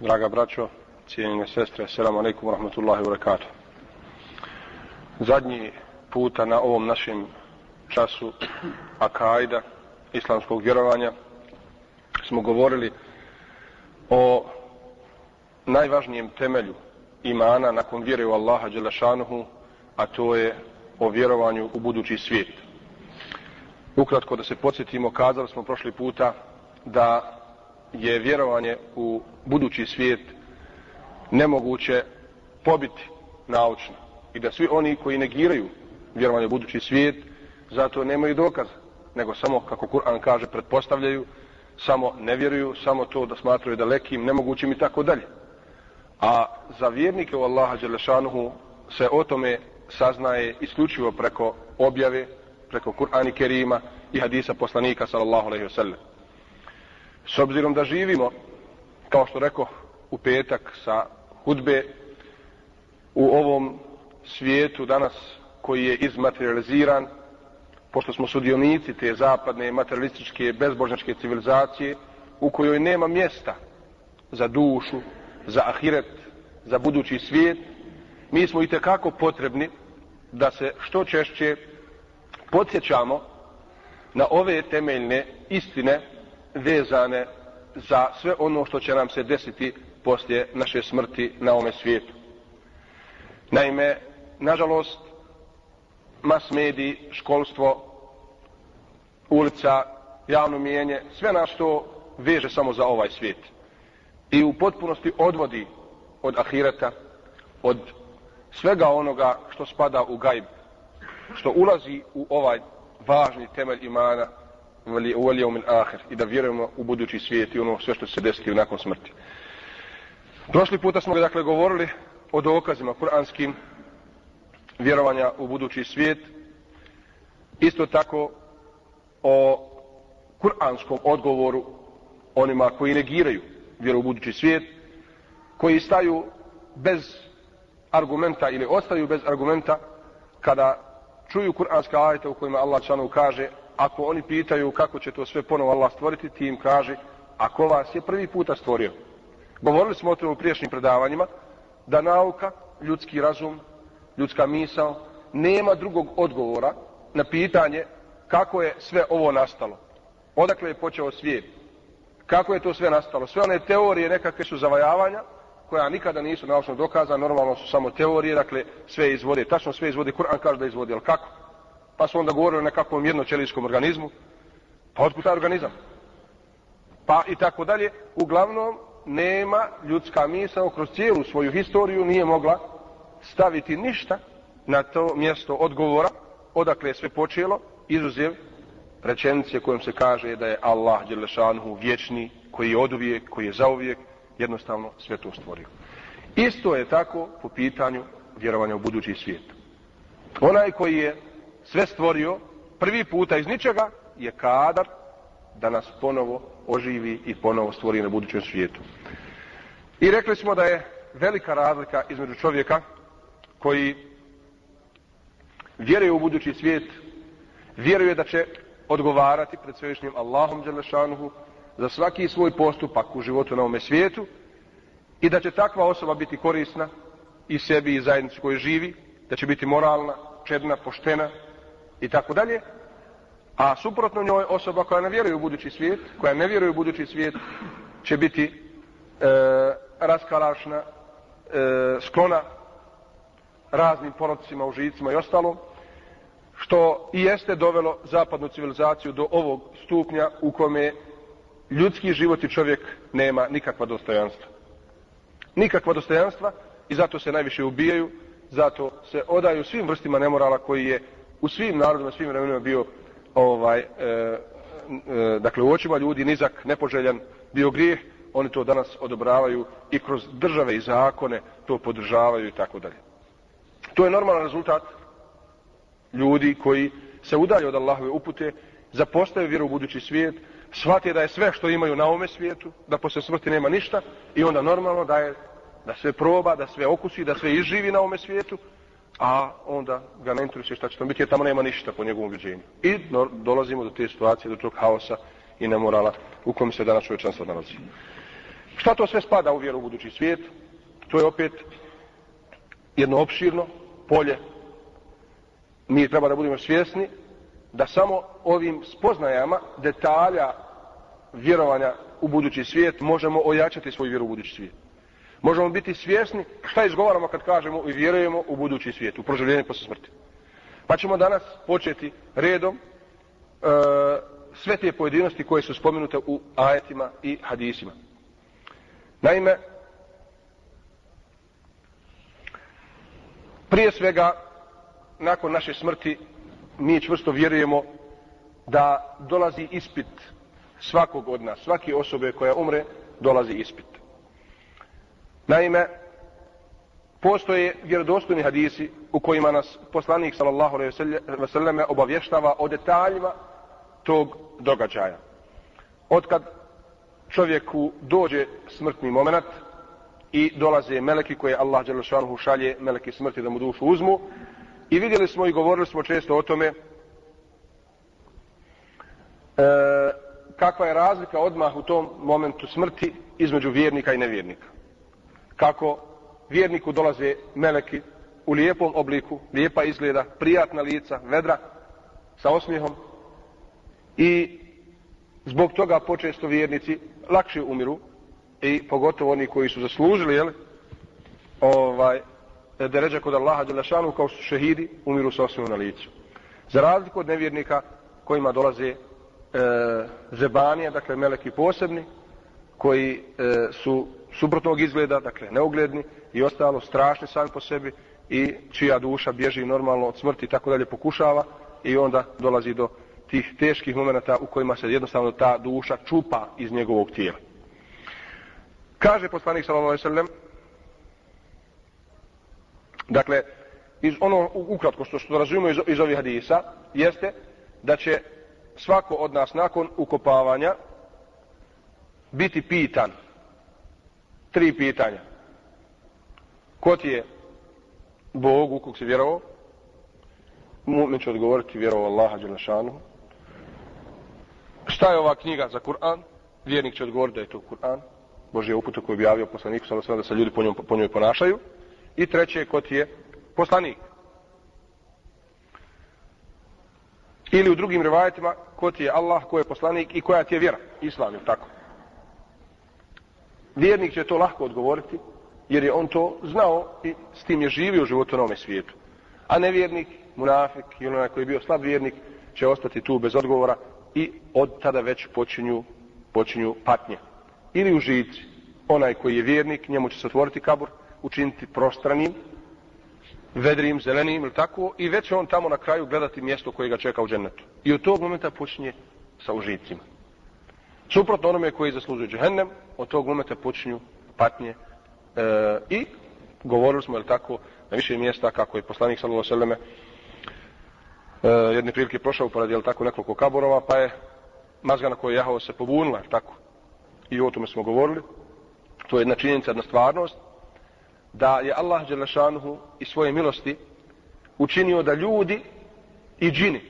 Draga braćo, cijenjene sestre, selamu alaikum wa rahmatullahi wa barakatuh. Zadnji puta na ovom našem času Akaida, islamskog vjerovanja, smo govorili o najvažnijem temelju imana nakon vjere u Allaha Đelešanuhu, a to je o vjerovanju u budući svijet. Ukratko da se podsjetimo, kazali smo prošli puta da je vjerovanje u budući svijet nemoguće pobiti naučno. I da svi oni koji negiraju vjerovanje u budući svijet zato nemaju dokaza nego samo kako Kur'an kaže pretpostavljaju samo ne vjeruju samo to da smatraju dalekim nemogućim i tako dalje. A za vjernike u Allaha Đelešanuhu se o tome saznaje isključivo preko objave preko Kur'ani Kerima i hadisa poslanika sallallahu alaihi wa sallam. S obzirom da živimo, kao što rekao, u petak sa hudbe, u ovom svijetu danas koji je izmaterializiran, pošto smo sudionici te zapadne materialističke bezbožnačke civilizacije, u kojoj nema mjesta za dušu, za ahiret, za budući svijet, mi smo i tekako potrebni da se što češće podsjećamo na ove temeljne istine vezane za sve ono što će nam se desiti poslije naše smrti na ome svijetu. Naime, nažalost, mas mediji, školstvo, ulica, javno mijenje, sve nas to veže samo za ovaj svijet. I u potpunosti odvodi od ahireta, od svega onoga što spada u gajb, što ulazi u ovaj važni temelj imana, uvalio min ahir i da vjerujemo u budući svijet i ono sve što se desiti nakon smrti. Prošli puta smo dakle govorili o dokazima kuranskim vjerovanja u budući svijet. Isto tako o kuranskom odgovoru onima koji negiraju vjeru u budući svijet, koji staju bez argumenta ili ostaju bez argumenta kada čuju kuranske ajete u kojima Allah čanu kaže ako oni pitaju kako će to sve ponovo Allah stvoriti, ti im kaže, ako vas je prvi puta stvorio. Govorili smo o tome u priješnjim predavanjima, da nauka, ljudski razum, ljudska misao, nema drugog odgovora na pitanje kako je sve ovo nastalo. Odakle je počeo svijet? Kako je to sve nastalo? Sve one teorije nekakve su zavajavanja, koja nikada nisu naučno dokazana, normalno su samo teorije, dakle sve izvode, tačno sve izvode, Kur'an kaže da izvodi, ali kako? Pa su onda govorili o nekakvom jednoćelijskom organizmu, pa otkud taj organizam? Pa i tako dalje. Uglavnom, nema ljudska misa kroz cijelu svoju historiju nije mogla staviti ništa na to mjesto odgovora, odakle je sve počelo, izuzev rečenice kojom se kaže da je Allah Đelešanhu vječni, koji je oduvijek, koji je zauvijek, jednostavno sve to stvorio. Isto je tako po pitanju vjerovanja u budući svijet. Onaj koji je sve stvorio prvi puta iz ničega je kadar da nas ponovo oživi i ponovo stvori na budućem svijetu. I rekli smo da je velika razlika između čovjeka koji vjeruje u budući svijet, vjeruje da će odgovarati pred svešnjim Allahom Đelešanuhu za svaki svoj postupak u životu na ovome svijetu i da će takva osoba biti korisna i sebi i zajednici koji živi, da će biti moralna, čedna, poštena, i tako dalje. A suprotno njoj osoba koja ne vjeruje u budući svijet, koja ne vjeruje u budući svijet, će biti e, raskalašna, e, sklona raznim porodcima, užicima i ostalo, što i jeste dovelo zapadnu civilizaciju do ovog stupnja u kome ljudski život i čovjek nema nikakva dostojanstva. Nikakva dostojanstva i zato se najviše ubijaju, zato se odaju svim vrstima nemorala koji je u svim narodima, svim vremenima bio ovaj, e, e, dakle u očima ljudi nizak, nepoželjan, bio grijeh, oni to danas odobravaju i kroz države i zakone to podržavaju i tako dalje. To je normalan rezultat ljudi koji se udalje od Allahove upute, zapostaju vjeru u budući svijet, shvate da je sve što imaju na ovome svijetu, da posle smrti nema ništa i onda normalno da je da sve proba, da sve okusi, da sve izživi na ovome svijetu a onda ga ne interesuje šta će tamo biti, jer tamo nema ništa po njegovom ubiđenju. I dolazimo do te situacije, do tog haosa i nemorala u kojem se danas čovječanstvo nalazi. Šta to sve spada u vjeru u budući svijet? To je opet jedno opširno polje. Mi treba da budemo svjesni da samo ovim spoznajama detalja vjerovanja u budući svijet možemo ojačati svoju vjeru u budući svijet. Možemo biti svjesni šta izgovaramo kad kažemo i vjerujemo u budući svijet, u proživljenje posle smrti. Pa ćemo danas početi redom e, sve te pojedinosti koje su spomenute u ajetima i hadisima. Naime, prije svega, nakon naše smrti, mi čvrsto vjerujemo da dolazi ispit svakog od nas, svake osobe koja umre, dolazi ispit. Naime, postoje vjerodostojni hadisi u kojima nas poslanik sallallahu alejhi ve selleme obavještava o detaljima tog događaja. Od kad čovjeku dođe smrtni moment i dolaze meleki koje Allah dželle šalje meleki smrti da mu dušu uzmu i vidjeli smo i govorili smo često o tome e, kakva je razlika odmah u tom momentu smrti između vjernika i nevjernika. Kako vjerniku dolaze meleki u lijepom obliku, lijepa izgleda, prijatna lica, vedra, sa osmijehom i zbog toga počesto vjernici lakše umiru i pogotovo oni koji su zaslužili jel, ovaj, deređa kod Allaha Đelešanu kao su šehidi umiru sa osmijehom na licu. Za razliku od nevjernika kojima dolaze e, zebanije, dakle meleki posebni, koji e, su suprotnog izgleda, dakle neugledni i ostalo strašni sami po sebi i čija duša bježi normalno od smrti i tako dalje pokušava i onda dolazi do tih teških momenta u kojima se jednostavno ta duša čupa iz njegovog tijela. Kaže poslanik sallallahu alejhi ve sellem Dakle, iz ono ukratko što što razumijemo iz, iz ovih hadisa jeste da će svako od nas nakon ukopavanja biti pitan tri pitanja. Ko ti je Bog u kog si vjerovao? Mu'min će odgovoriti vjerovao Allaha Đelešanu. Šta je ova knjiga za Kur'an? Vjernik će odgovoriti da je to Kur'an. Boži uputa koju je objavio poslaniku, sada da se ljudi po, njom, po njoj ponašaju. I treće, je ko ti je poslanik? Ili u drugim rivajetima, ko ti je Allah, ko je poslanik i koja ti je vjera? Islam je tako. Vjernik će to lahko odgovoriti, jer je on to znao i s tim je živio u životu na ovome svijetu. A nevjernik, munafik ili onaj koji je bio slab vjernik, će ostati tu bez odgovora i od tada već počinju, počinju patnje. Ili u žici, onaj koji je vjernik, njemu će se otvoriti kabur, učiniti prostranim, vedrim, zelenim ili tako, i već on tamo na kraju gledati mjesto koje ga čeka u džennetu. I od tog momenta počinje sa užicima. Suprotno onome koji zaslužuje džehennem, od tog momenta počinju patnje. E, I govorili smo, je tako, na više mjesta, kako je poslanik sallallahu alejhi ve selleme e, jedne prilike prošao pored, je tako, nekoliko kaborova, pa je mazga na kojoj jahao se pobunila, tako. I o tome smo govorili. To je jedna činjenica, jedna stvarnost, da je Allah Đelešanuhu i svoje milosti učinio da ljudi i džini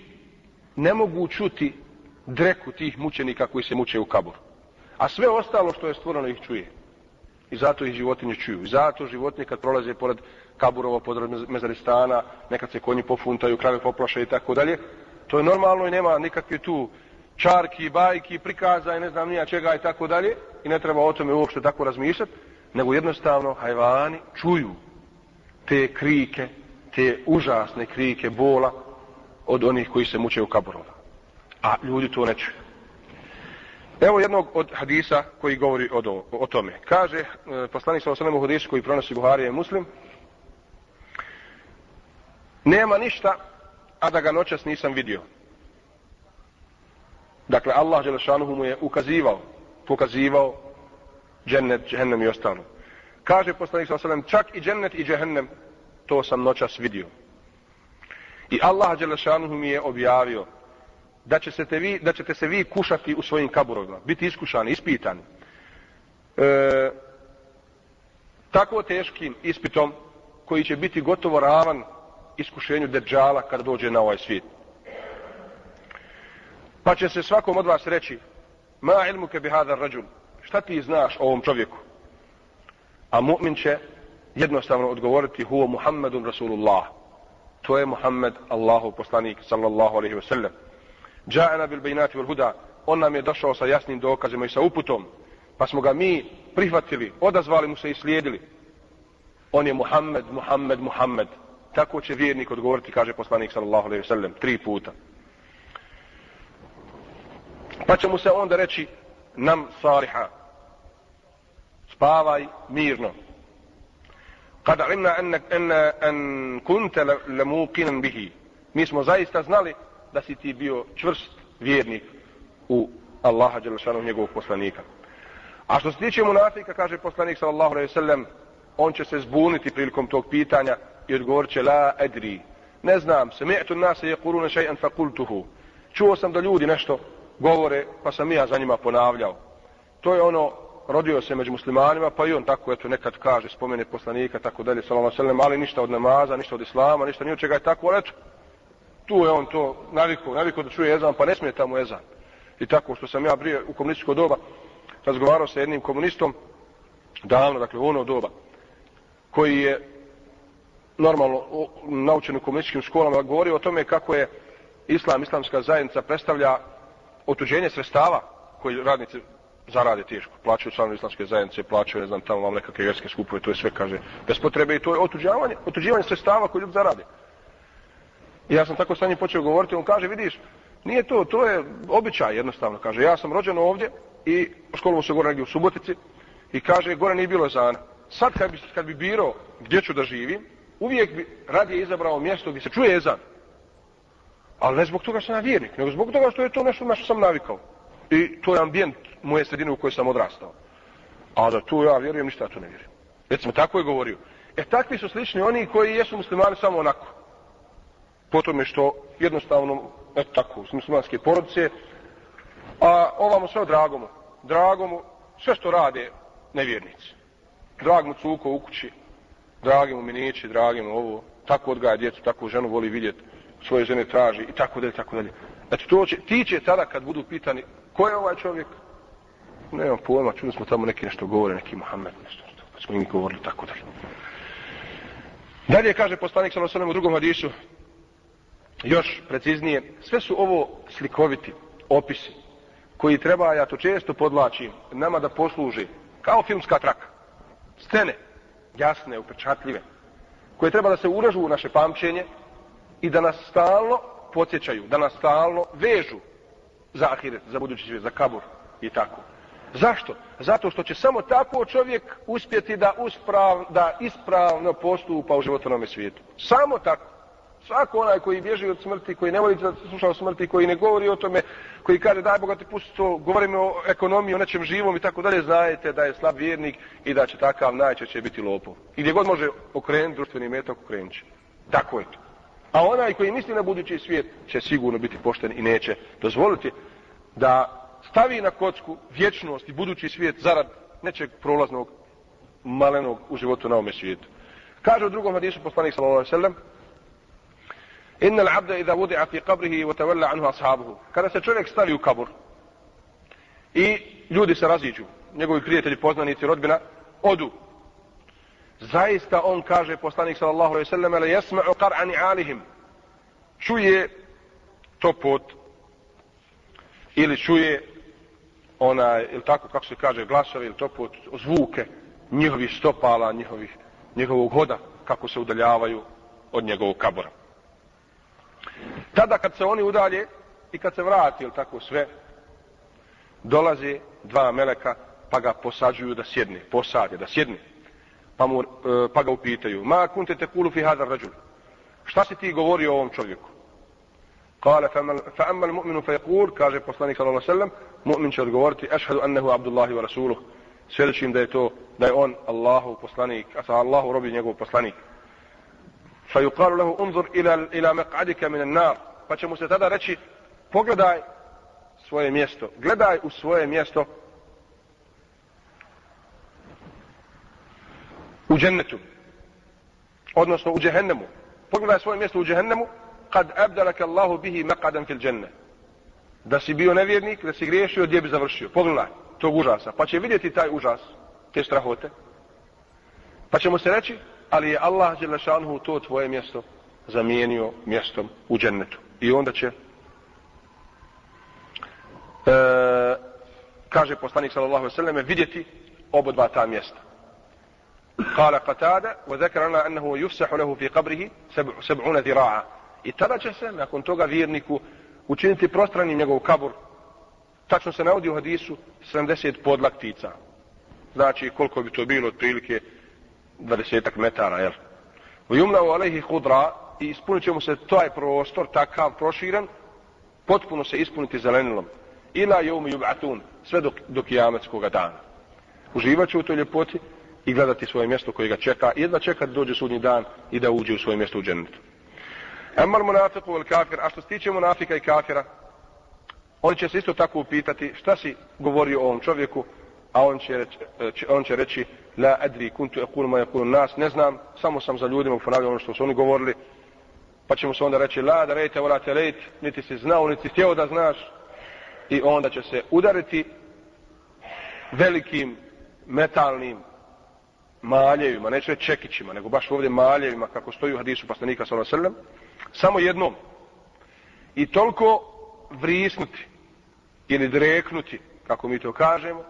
ne mogu čuti dreku tih mučenika koji se muče u kaboru. A sve ostalo što je stvoreno ih čuje. I zato ih životinje čuju. I zato životinje kad prolaze pored kaburova, pored mezaristana, nekad se konji pofuntaju, krave poplaše i tako dalje, to je normalno i nema nikakve tu čarki, bajki, prikaza i ne znam nija čega i tako dalje. I ne treba o tome uopšte tako razmišljati, nego jednostavno hajvani čuju te krike, te užasne krike bola od onih koji se muče u kaburova a ljudi to ne čuju. Evo jednog od hadisa koji govori o, do, o tome. Kaže, e, poslanik sa osanem u hadisu koji pronosi Buharija i Muslim, nema ništa, a da ga noćas nisam vidio. Dakle, Allah Đelešanuhu mu je ukazivao, pokazivao džennet, džehennem i ostalo. Kaže poslanik sa osanem, čak i džennet i džehennem, to sam noćas vidio. I Allah Đelešanuhu mi je objavio, da, će se te vi, da ćete se vi kušati u svojim kaburovima, biti iskušani, ispitani. E, tako teškim ispitom koji će biti gotovo ravan iskušenju deđala kada dođe na ovaj svijet. Pa će se svakom od vas reći, ma ilmu ke bi hadar rađun, šta ti znaš o ovom čovjeku? A mu'min će jednostavno odgovoriti huo Muhammedun Rasulullah. To je Muhammed, Allahu poslanik, sallallahu alaihi wa sallam. Dža'ana bil bejnati wal huda. On nam je došao sa jasnim dokazima i sa uputom. Pa smo ga mi prihvatili, odazvali mu se i slijedili. On je Muhammed, Muhammed, Muhammed. Tako će vjernik odgovoriti, kaže poslanik sallallahu alaihi ve sallam, tri puta. Pa će mu se onda reći, nam sariha, spavaj mirno. Kada imna en, en, en kunte lemukinan bihi. Mi smo zaista znali da si ti bio čvrst vjernik u Allaha Đelešanu njegovog poslanika. A što se tiče munafika, kaže poslanik sallallahu alaihi sallam, on će se zbuniti prilikom tog pitanja i odgovorit će la edri. Ne znam, se mi'tu nase je kurune šajan fa kultuhu. Čuo sam da ljudi nešto govore, pa sam ja za njima ponavljao. To je ono, rodio se među muslimanima, pa i on tako, eto, nekad kaže, spomene poslanika, tako dalje, sallallahu sallam, ali ništa od namaza, ništa od islama, ništa ni od čega je tako, ali eto, tu je on to navikao, navikao da čuje ezan, pa ne smije tamo ezan. I tako, što sam ja prije u komunističko doba razgovarao sa jednim komunistom, davno, dakle, u ono doba, koji je normalno naučen u komunističkim školama, govorio o tome kako je islam, islamska zajednica predstavlja otuđenje sredstava koji radnici zarade teško. Plaćaju članovi islamske zajednice, plaćaju, ne znam, tamo vam nekakve vjerske skupove, to je sve, kaže, bez potrebe i to je otuđavanje, otuđivanje sredstava koji ljudi zarade. I ja sam tako sa njim počeo govoriti, on kaže, vidiš, nije to, to je običaj jednostavno, kaže, ja sam rođen ovdje i školovo se gore negdje u Subotici i kaže, gore nije bilo zana. Sad kad bi, kad bi biro gdje ću da živim, uvijek bi radije izabrao mjesto gdje se čuje ezan. Ali ne zbog toga što sam vjernik, nego zbog toga što je to nešto na što sam navikao. I to je ambijent moje sredine u kojoj sam odrastao. A da tu ja vjerujem, ništa tu ne vjerujem. Recimo, tako je govorio. E, takvi su slični oni koji jesu muslimani samo onako. Po tome što jednostavno, eto tako, su muslimanske porodice, a ovamo sve dragomu. Dragomu, sve što rade nevjernici. Drag mu cuko u kući, dragi mu minići, dragi mu ovo, tako odgaja djecu, tako ženu voli vidjeti svoje žene traži i tako dalje, tako dalje. Znači, to će, ti će tada kad budu pitani ko je ovaj čovjek, nemam pojma, čuli smo tamo neki nešto govore, neki Muhammed, nešto, pa smo im govorili tako dalje. Dalje kaže poslanik sa Losanem u drugom hadisu, još preciznije, sve su ovo slikoviti opisi koji treba, ja to često podlačim, nama da posluži kao filmska traka. Scene, jasne, upečatljive, koje treba da se uražu u naše pamćenje, i da nas stalno podsjećaju, da nas stalno vežu za ahiret, za budući svijet, za kabur i tako. Zašto? Zato što će samo tako čovjek uspjeti da, usprav, da ispravno postupa u životnom svijetu. Samo tako. Svako onaj koji bježi od smrti, koji ne voli da sluša o smrti, koji ne govori o tome, koji kaže daj Boga ti pusti to, govorimo o ekonomiji, o nečem živom i tako dalje, znajete da je slab vjernik i da će takav najčešće biti lopov. I gdje god može okrenuti društveni metak, okrenut će. Tako je to. A onaj koji misli na budući svijet će sigurno biti pošten i neće dozvoliti da stavi na kocku vječnost i budući svijet zarad nečeg prolaznog malenog u životu na ovome svijetu. Kaže u drugom hadisu poslanik sallallahu alejhi ve sellem: Inna al-'abda idha wudi'a fi qabrihi wa tawalla anhu ashabuhu. Kada se čovjek stavi u kabur i ljudi se raziđu, njegovi prijatelji, poznanici, rodbina, odu. Zaista on kaže poslanik sallallahu alejhi ve sellem la yasma'u qar'an alihim. Čuje to pot ili čuje ona ili tako kako se kaže glasove ili to pot zvuke njihovih stopala njihovih njegovog hoda kako se udaljavaju od njegovog kabora tada kad se oni udalje i kad se vrati ili tako sve dolaze dva meleka pa ga posađuju da sjedne posade da sjedne. Pa, mu, e, pa ga upitaju ma kunte te kulu fi hadar rađul šta si ti govori o ovom čovjeku? Kale fa amma al mu'minu fa yakul kaže poslanik sallallahu sallam, mu'min će odgovoriti ashhadu annahu abdullahi wa rasuluh. Svjedočim da je to da je on Allahu poslanik a sa Allahu robi njegov poslanik. فيقال له انظر unzur ila ila maq'adika min an-nar pa će mu se tada reći pogledaj svoje mjesto gledaj u svoje mjesto u džennetu, odnosno u džehennemu. Pogledaj svoje mjesto u džehennemu, kad abdalaka Allahu bihi maqadan fil dženne. Da si bio nevjernik, da si griješio, gdje bi završio. Pogledaj. tog užasa. Pa će vidjeti taj užas, te strahote. Pa ćemo se reći, ali je Allah Đelešanhu to tvoje mjesto zamijenio mjestom u džennetu. I onda će e, kaže poslanik sallallahu alejhi ve selleme vidjeti oba dva ta mjesta. Kala Qatada, wa zakara annahu yufsahu lahu fi qabrihi 70 zira'a. I tada će se nakon toga vjerniku učiniti prostrani njegov kabur. Tačno se navodi u hadisu 70 podlaktica. Znači koliko bi to bilo otprilike 20 metara, jel? U yumna u alejhi hudra i ispunit će mu se taj prostor takav proširan, potpuno se ispuniti zelenilom ila jeumi jub'atun, sve dok, do kijametskog dana. Uživat će u toj ljepoti i gledati svoje mjesto koje ga čeka Jedva čeka da dođe sudnji dan i da uđe u svoje mjesto u džennetu. Emar munafiku vel kafir, a što se tiče munafika i kafira, oni će se isto tako upitati šta si govorio o ovom čovjeku, a on će reći, e, on će reći la adri kuntu ekul ma ekul nas, ne znam, samo sam za ljudima ponavljao ono što su oni govorili, pa ćemo se onda reći la da rejte, vola te niti si znao, niti si htio da znaš, i onda će se udariti velikim metalnim maljevima, neće čekićima, nego baš ovdje maljevima, kako stoji u hadisu poslanika s.a.v. Samo jednom. I toliko vrisnuti ili dreknuti, kako mi to kažemo,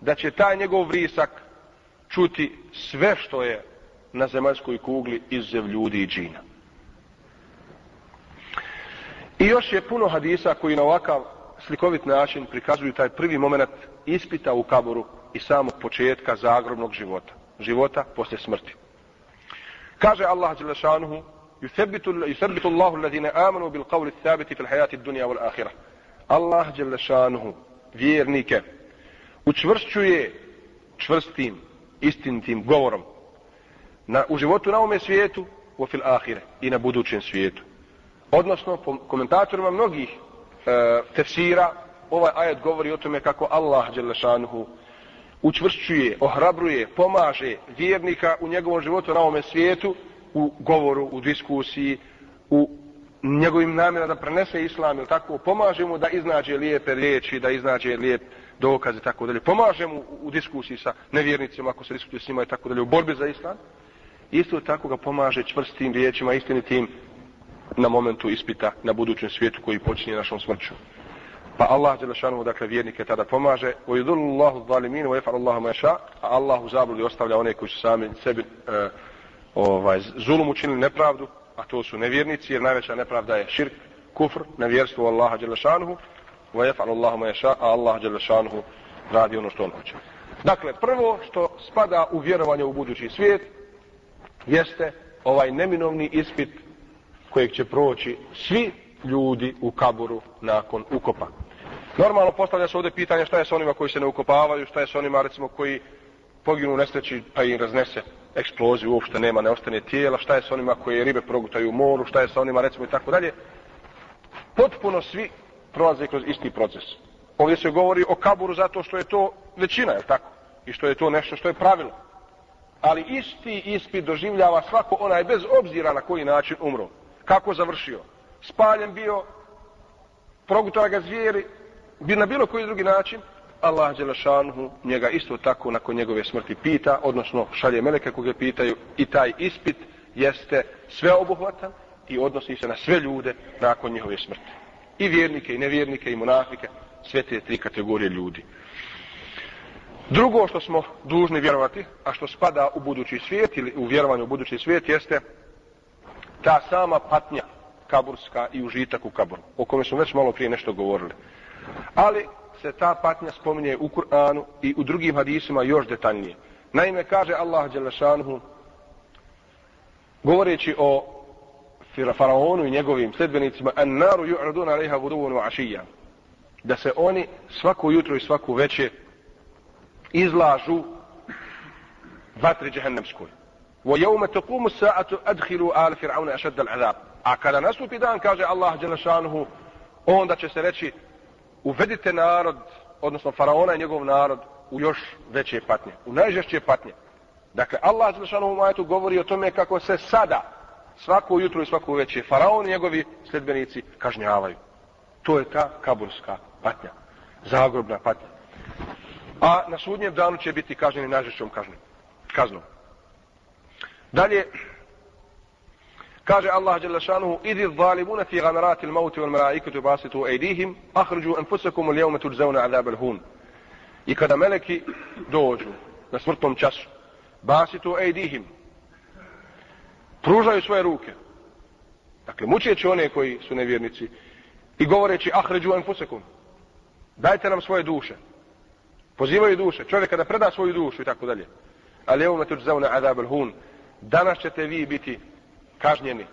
da će taj njegov vrisak čuti sve što je na zemaljskoj kugli izuzev ljudi i džina. I još je puno hadisa koji na ovakav slikovit način prikazuju taj prvi moment ispita u kaboru i samog početka zagrobnog života. Života posle smrti. Kaže Allah Đelešanuhu يثبت الله الذين آمنوا بالقول الثابت في الحياة الدنيا والآخرة Allah Đelešanuhu vjernike učvršćuje čvrstim istinitim govorom na, u životu na ovome svijetu u fil ahire i na budućem svijetu. Odnosno, po komentatorima mnogih e, tefsira, ovaj ajet govori o tome kako Allah Đelešanuhu učvršćuje, ohrabruje, pomaže vjernika u njegovom životu na ovome svijetu, u govoru, u diskusiji, u njegovim namjera da prenese islam ili tako, pomaže mu da iznađe lijepe riječi, da iznađe lijep dokaze, tako dalje. Pomaže mu u diskusiji sa nevjernicima ako se diskutuje s njima i tako dalje, u borbi za islam. Isto tako ga pomaže čvrstim riječima, istinitim na momentu ispita na budućem svijetu koji počinje našom smrću. Pa Allah Đelešanu, dakle, vjernike tada pomaže. U idulu zalimin, u efar Allahu meša, a Allah zabludi ostavlja one koji su sami sebi e, ovaj, zulum učinili nepravdu, a to su nevjernici, jer najveća nepravda je širk, kufr, nevjerstvo Allaha Đelešanu, u efar Allahu meša, a Allah Đelešanu radi ono što on hoće. Dakle, prvo što spada u vjerovanje u budući svijet, jeste ovaj neminovni ispit kojeg će proći svi ljudi u kaburu nakon ukopa. Normalno postavlja se ovdje pitanje šta je s onima koji se ne ukopavaju, šta je s onima recimo koji poginu u nesreći pa im raznese eksploziju, uopšte nema, ne ostane tijela, šta je s onima koji ribe progutaju u moru, šta je s onima recimo i tako dalje. Potpuno svi prolaze kroz isti proces. Ovdje se govori o kaburu zato što je to većina, je tako? I što je to nešto što je pravilo. Ali isti ispit doživljava svako onaj bez obzira na koji način umro kako završio. Spaljen bio, progutala ga zvijeri, bi na bilo koji drugi način, Allah Đelešanuhu njega isto tako nakon njegove smrti pita, odnosno šalje meleke koga pitaju i taj ispit jeste sve obuhvatan i odnosi se na sve ljude nakon njihove smrti. I vjernike, i nevjernike, i monafike, sve te tri kategorije ljudi. Drugo što smo dužni vjerovati, a što spada u budući svijet ili u vjerovanju u budući svijet, jeste ta sama patnja kaburska i užitak u kaburu, o kome smo već malo prije nešto govorili. Ali se ta patnja spominje u Kur'anu i u drugim hadisima još detaljnije. Naime, kaže Allah Đelešanhu, govoreći o Faraonu i njegovim sledbenicima an naru yu'raduna alaiha guduvun wa ašijan Da se oni svako jutro i svaku večer izlažu vatri džehennemskoj. Wa jevme tukumu sa'atu adkhilu al Firauna ašadda al-adab. A kada nastupi dan, kaže Allah Đelešanuhu, onda će se reći, uvedite narod, odnosno Faraona i njegov narod, u još veće patnje, u najžešće patnje. Dakle, Allah Đelešanuhu majetu govori o tome kako se sada, svako jutro i svako večer faraon i njegovi sledbenici kažnjavaju. To je ta kaburska patnja zagrobna patnja. A na sudnjem danu će biti kažnjeni najžešćom kaznom. Dalje, kaže Allah dželle šanuhu: idi zalimuna fi ghamarati al-maut wal malaikatu basitu aydihim akhriju anfusakum al-yawma tujzauna azab al-hun. I kada meleki dođu na smrtnom času basitu aydihim pružaju svoje ruke dakle mučeći one koji su nevjernici i govoreći akhriju anfusakum dajte nam svoje duše pozivaju duše čovjek kada preda svoju dušu i tako dalje ali evo tujzauna azab adab hun. danas ćete vi biti kažnjeni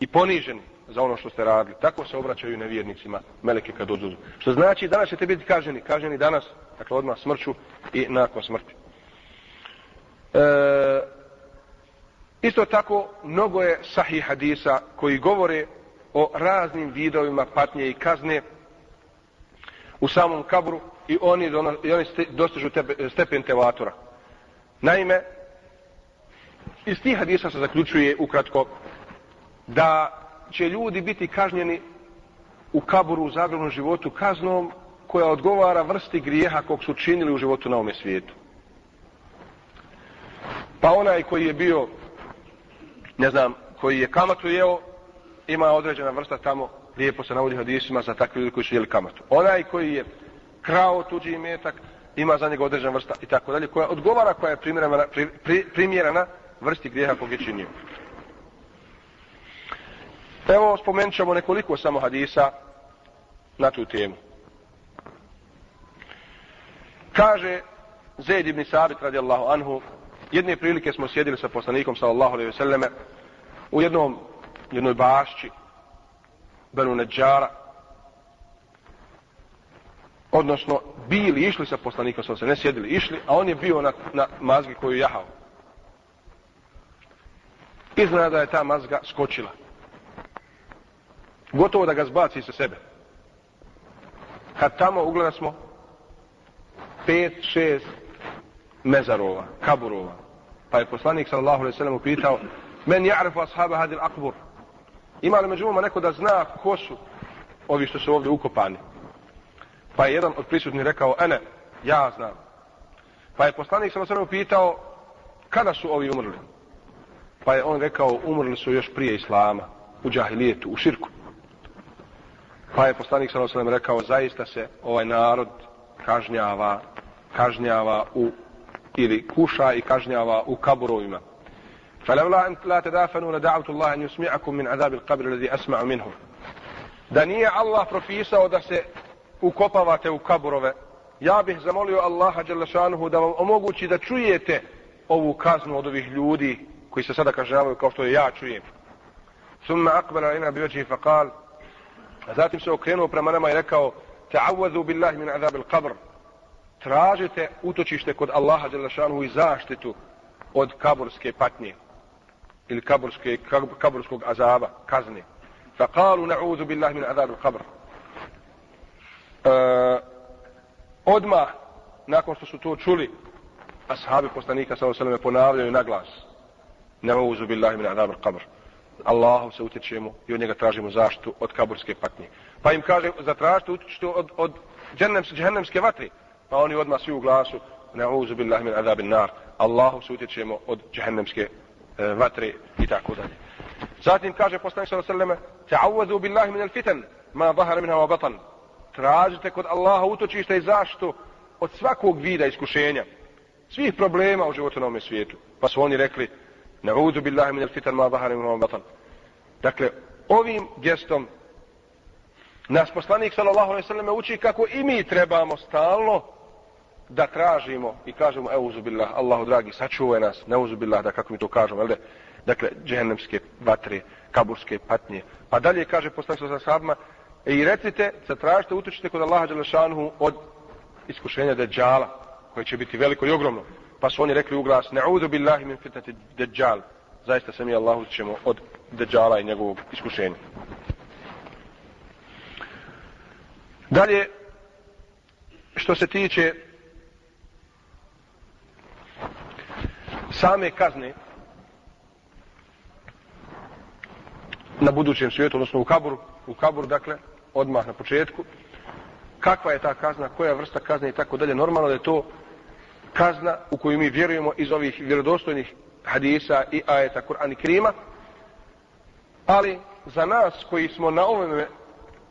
i poniženi za ono što ste radili. Tako se obraćaju nevjernicima meleke kad dođu. Što znači danas ćete biti kažnjeni. Kažnjeni danas, dakle odmah smrću i nakon smrti. E, isto tako, mnogo je sahih hadisa koji govore o raznim vidovima patnje i kazne u samom kabru i oni, i oni dostižu tebe, stepen tevatora. Naime, iz tih hadisa se zaključuje ukratko da će ljudi biti kažnjeni u kaburu u zagrobnom životu kaznom koja odgovara vrsti grijeha kog su činili u životu na ome svijetu. Pa onaj koji je bio, ne znam, koji je kamatu jeo, ima određena vrsta tamo, lijepo se navodi hadisima za takve ljudi koji su jeli kamatu. Onaj koji je krao tuđi metak, ima za njega određena vrsta i tako dalje, koja odgovara, koja je primjerena, pri, pri, primjerena vrsti grijeha kog je činio. Evo spomenut ćemo nekoliko samo hadisa na tu temu. Kaže Zaid ibn Sabit radijallahu anhu, jedne prilike smo sjedili sa poslanikom sallallahu alaihi ve selleme u jednom, jednoj bašći Benu Neđara, odnosno bili, išli sa poslanikom sallallahu alaihi ne sjedili, išli, a on je bio na, na mazgi koju jahao. Iznada je ta mazga skočila gotovo da ga zbaci sa sebe. Kad tamo ugleda smo pet, šest mezarova, kaburova. Pa je poslanik sallallahu alaihi sallam upitao men ja'rifu ashaba hadil akbur ima li među neko da zna ko su ovi što su ovdje ukopani? Pa je jedan od prisutnih rekao ene, ja znam. Pa je poslanik sallallahu alaihi sallam upitao kada su ovi umrli? Pa je on rekao umrli su još prije islama u džahilijetu, u širku. Pa je poslanik sallallahu alejhi ve rekao zaista se ovaj narod kažnjava kažnjava u ili kuša i kažnjava u kaburovima. فلولا أن لا تدافنوا لدعوت الله أن يسمعكم من عذاب القبر الذي أسمع منه da nije Allah propisao da se ukopavate u kaburove, ja bih zamolio Allaha Đelešanuhu da vam omogući da čujete ovu kaznu od ovih ljudi koji se sada kažnjavaju kao što je ja čujem. Summa akbala ina bi veći faqal, A zatim se okrenuo prema nama i rekao Ta'awazu billahi min azab al-qabr Tražite utočište kod Allaha Đelešanuhu i zaštitu od kaburske patnje ili kaburske, kaburskog azaba, kazne. Faqalu na'udhu billahi min azabu al-qabr e, Odmah, nakon što su to čuli, ashabi poslanika s.a.v. ponavljaju na glas Na'udhu billahi min azab al-qabr Allahu se utječemo i od njega tražimo zaštitu od kaburske patnje. Pa im kaže, zatražite utječište od, od džennemske, džennemske vatre. Pa oni odmah svi u glasu, na'uzu billahi min azabin nar. Allahu se utječemo od džehennemske e, vatre i tako dalje. Zatim kaže poslanik sallallahu alejhi ve selleme: "Ta'awuzu billahi min al-fitan ma zahara minha wa batan." Tražite kod Allaha utočište i zaštitu od svakog vida iskušenja, svih problema u životu na ovom svijetu. Pa su oni rekli: Na'udhu billahi min al-fitan ma zahara minha wa batan. Dakle, ovim gestom nas poslanik sallallahu alejhi ve selleme uči kako i mi trebamo stalno da tražimo i kažemo euzubillah, Allahu dragi sačuvaj nas neuzubillah, da kako mi to kažemo jel dakle džehennemske vatre kaburske patnje pa dalje kaže poslanik sa sahabima, ve i recite zatražite utočite kod Allaha dželle od iskušenja deđala koje će biti veliko i ogromno Pa su oni rekli u glas, ne'udhu billahi min fitnati deđal. Zaista se mi Allahu ćemo od deđala i njegovog iskušenja. Dalje, što se tiče same kazne na budućem svijetu, odnosno u kaburu, u kaburu, dakle, odmah na početku, kakva je ta kazna, koja vrsta kazne i tako dalje. Normalno da je to kazna u koju mi vjerujemo iz ovih vjerodostojnih hadisa i ajeta Kur'an i Krima. Ali za nas koji smo na ovom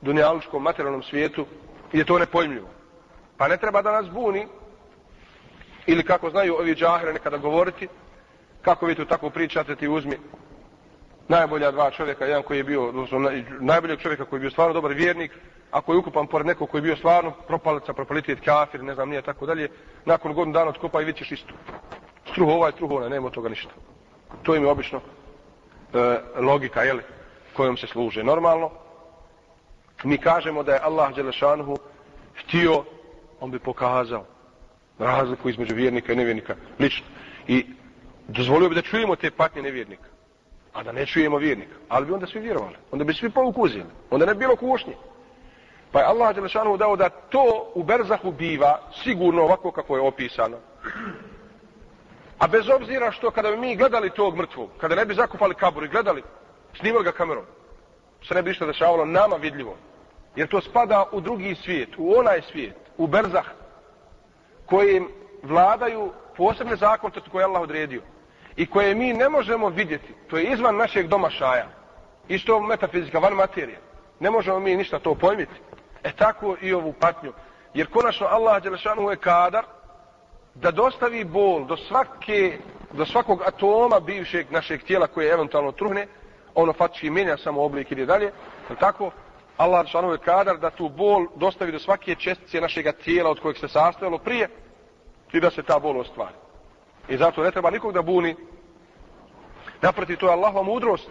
dunjalučkom materijalnom svijetu je to nepojmljivo. Pa ne treba da nas buni ili kako znaju ovi džahre nekada govoriti kako vi tu tako pričate ti uzmi najbolja dva čovjeka, jedan koji je bio, odnosno najboljeg čovjeka koji je bio stvarno dobar vjernik, ako je ukupan pored nekog koji je bio stvarno propalica, propalitet, kafir, ne znam nije tako dalje, nakon godinu dana otkopa i vidćeš isto. Struho ovaj, struho onaj, nema toga ništa. To im je obično e, logika, jeli, kojom se služe. Normalno, mi kažemo da je Allah Đelešanuhu htio, on bi pokazao razliku između vjernika i nevjernika, lično. I dozvolio bi da čujemo te patnje nevjernika a da ne čujemo vjernika. Ali bi onda svi vjerovali. Onda bi svi poukuzili. Onda ne bi bilo kušnje. Pa je Allah Đelešanu dao da to u Berzahu biva sigurno ovako kako je opisano. A bez obzira što kada bi mi gledali tog mrtvog, kada ne bi zakupali kabur i gledali, snimali ga kamerom, se ne bi ništa dešavalo nama vidljivo. Jer to spada u drugi svijet, u onaj svijet, u Berzah, kojim vladaju posebne zakonitosti koje je Allah odredio i koje mi ne možemo vidjeti, to je izvan našeg domašaja, isto metafizika, van materije, ne možemo mi ništa to pojmiti. E tako i ovu patnju. Jer konačno Allah Đelešanu je kadar da dostavi bol do svake, do svakog atoma bivšeg našeg tijela koje eventualno truhne, ono faktički mijenja samo oblik ili dalje, je tako? Allah šanu je kadar da tu bol dostavi do svake čestice našeg tijela od kojeg se sastojalo prije i da se ta bol ostvari. I zato ne treba nikog da buni. Naproti, to je Allahova mudrost.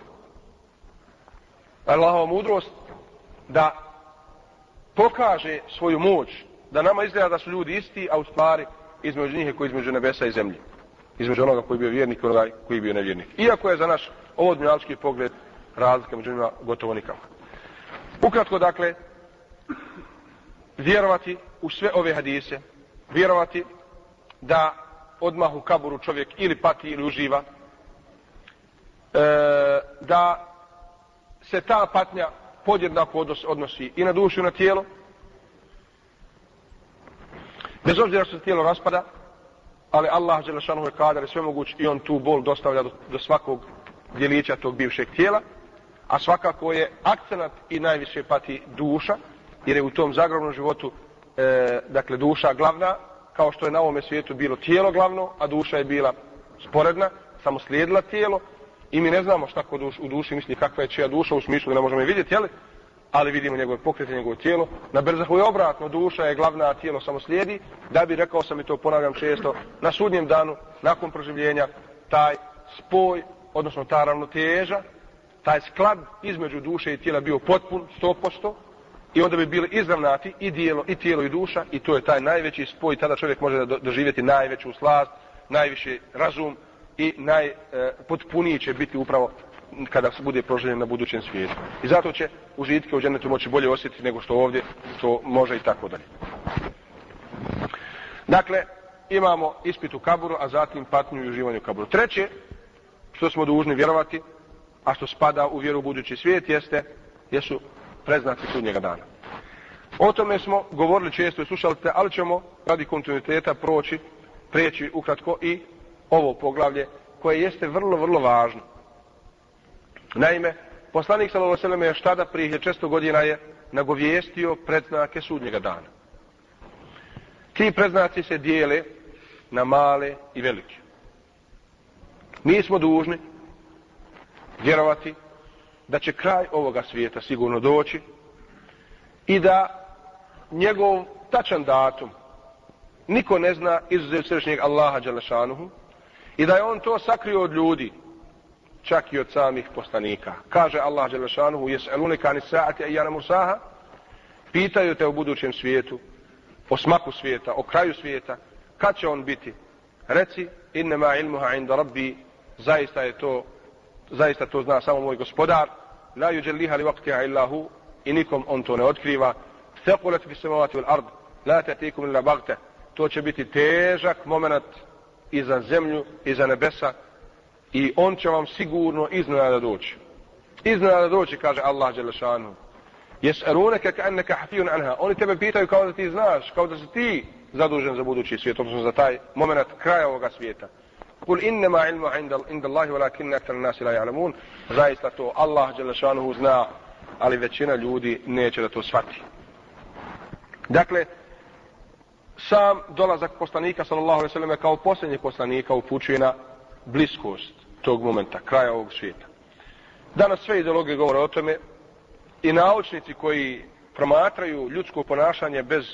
Allahova mudrost da pokaže svoju moć, da nama izgleda da su ljudi isti, a u stvari između njih je koji između nebesa i zemlje. Između onoga koji je bio vjernik i onoga koji je bio nevjernik. Iako je za naš ovodnjalski pogled razlika među njima gotovo nikakva. Ukratko, dakle, vjerovati u sve ove hadise, vjerovati da odmah u kaburu čovjek ili pati ili uživa, e, da se ta patnja podjednako odnosi i na dušu i na tijelo, bez obzira što se tijelo raspada, ali Allah Đelešanu je kadar sve moguć i on tu bol dostavlja do, do svakog djelića tog bivšeg tijela, a svakako je akcenat i najviše pati duša, jer je u tom zagrobnom životu, e, dakle, duša glavna, kao što je na ovome svijetu bilo tijelo glavno, a duša je bila sporedna, samo slijedila tijelo, i mi ne znamo šta kod duš, u duši misli kakva je čija duša, u smislu da ne možemo je vidjeti, jel? ali vidimo njegove pokrete, njegovo tijelo. Na brzahu je obratno, duša je glavna, a tijelo samo slijedi, da bi, rekao sam i to ponavljam često, na sudnjem danu, nakon proživljenja, taj spoj, odnosno ta ravnoteža, taj sklad između duše i tijela bio potpun, 100%, i onda bi bili izravnati i dijelo, i tijelo i duša i to je taj najveći spoj tada čovjek može da doživjeti najveću slast najviši razum i najpotpuniji e, će biti upravo kada se bude proživljen na budućem svijetu. I zato će užitke u dženetu moći bolje osjetiti nego što ovdje to može i tako dalje. Dakle imamo ispit u kaburu a zatim patnju i uživanje u kaburu treće što smo dužni vjerovati a što spada u vjeru u budući svijet jeste jesu preznaci sudnjega dana. O tome smo govorili često i slušali ste, ali ćemo radi kontinuiteta proći, preći ukratko i ovo poglavlje koje jeste vrlo, vrlo važno. Naime, poslanik s.a.v. je štada prije često godina je nagovijestio predznake sudnjega dana. Ti predznaci se dijele na male i velike. Mi smo dužni vjerovati da će kraj ovoga svijeta sigurno doći i da njegov tačan datum niko ne zna izuzev srećnjeg Allaha Đalešanuhu i da je on to sakrio od ljudi čak i od samih poslanika. Kaže Allah Đelešanuhu, jes elunika ni sa'ati a jana musaha? Pitaju te u budućem svijetu o smaku svijeta, o kraju svijeta kad će on biti? Reci innema ilmuha inda rabbi. Zaista je to zaista to zna samo moj gospodar, la yuđeliha li vaktiha illahu i nikom on to ne otkriva. Thekulet bi samavati ul ard, la tatikum illa bagte. To će biti težak moment i za zemlju i za nebesa i on će vam sigurno iznenada doći. Iznenada doći, kaže Allah Đelešanu. Jes'alunaka ka'annaka hafiyun anha. Oni tebe pitaju kao da ti znaš, kao da si ti zadužen za budući svijet, odnosno za taj moment kraja ovoga svijeta. Kul innama ilmu inda, inda Allahi walakin aktar nasi la ja'lamun. Zaista to Allah Đelešanuhu zna, ali većina ljudi neće da to shvati. Dakle, sam dolazak poslanika sallallahu alejhi ve selleme kao posljednjeg poslanika upućuje na bliskost tog momenta, kraja ovog svijeta. Danas sve ideologije govore o tome i naučnici koji promatraju ljudsko ponašanje bez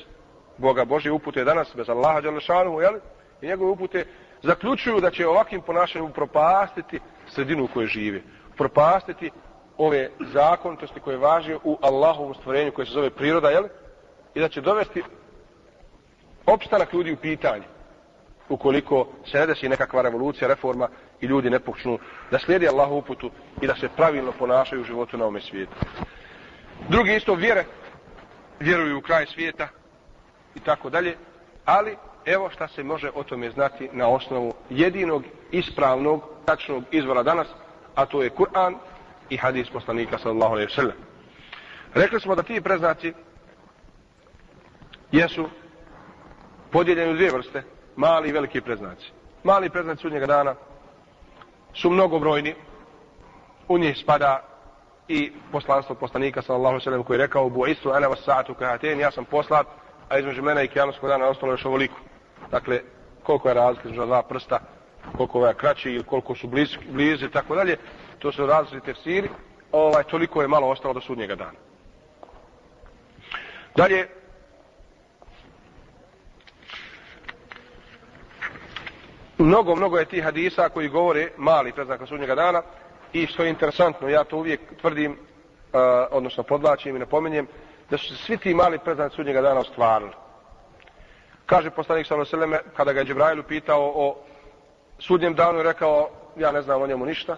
Boga Božje upute danas, bez Allaha Đalešanu, jel? I njegove upute zaključuju da će ovakvim ponašanjem upropastiti sredinu u kojoj žive. Upropastiti ove zakonitosti koje važe u Allahovom stvorenju koje se zove priroda, jel? I da će dovesti opstanak ljudi u pitanje ukoliko se ne desi nekakva revolucija, reforma i ljudi ne počnu da slijedi Allahu uputu i da se pravilno ponašaju u životu na ome svijetu. Drugi isto vjere, vjeruju u kraj svijeta i tako dalje, ali evo šta se može o tome znati na osnovu jedinog ispravnog, tačnog izvora danas, a to je Kur'an i hadis poslanika sallallahu alaihi sallam. Rekli smo da ti preznaci jesu podijeljeni u dvije vrste, mali i veliki preznaci. Mali preznaci sudnjega dana su mnogobrojni, u njih spada i poslanstvo poslanika sallallahu alejhi ve sellem koji je rekao bu istu ana vas sa'atu kahaten ja sam poslat a između mene i kijamskog dana ostalo još ovoliko. Dakle koliko je razlika između dva prsta koliko je kraći ili koliko su blizu, blizu i tako dalje to su različiti tefsiri ovaj toliko je malo ostalo do sudnjega dana. Dalje mnogo, mnogo je tih hadisa koji govore mali preznaka sudnjega dana i što je interesantno, ja to uvijek tvrdim, uh, odnosno podlačim i napominjem, da su se svi ti mali preznaci sudnjega dana ostvarili. Kaže poslanik s.a.v. kada ga je Džibrajlu pitao o sudnjem danu je rekao, ja ne znam o njemu ništa,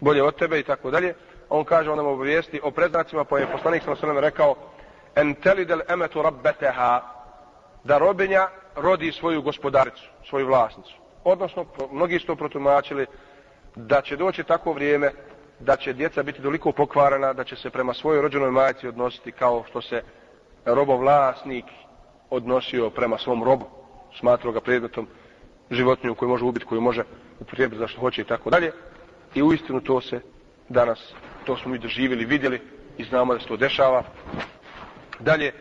bolje od tebe i tako dalje, on kaže, on nam obavijesti o preznacima, pa je poslanik s.a.v. rekao, en telidel emetu rabbeteha, da robinja rodi svoju gospodaricu, svoju vlasnicu. Odnosno, mnogi su to protumačili da će doći tako vrijeme da će djeca biti toliko pokvarana da će se prema svojoj rođenoj majci odnositi kao što se robovlasnik odnosio prema svom robu, smatrao ga predmetom životinju koju može ubiti, koju može upotrijebiti za što hoće i tako dalje. I u istinu to se danas, to smo i doživjeli, vidjeli i znamo da se to dešava. Dalje,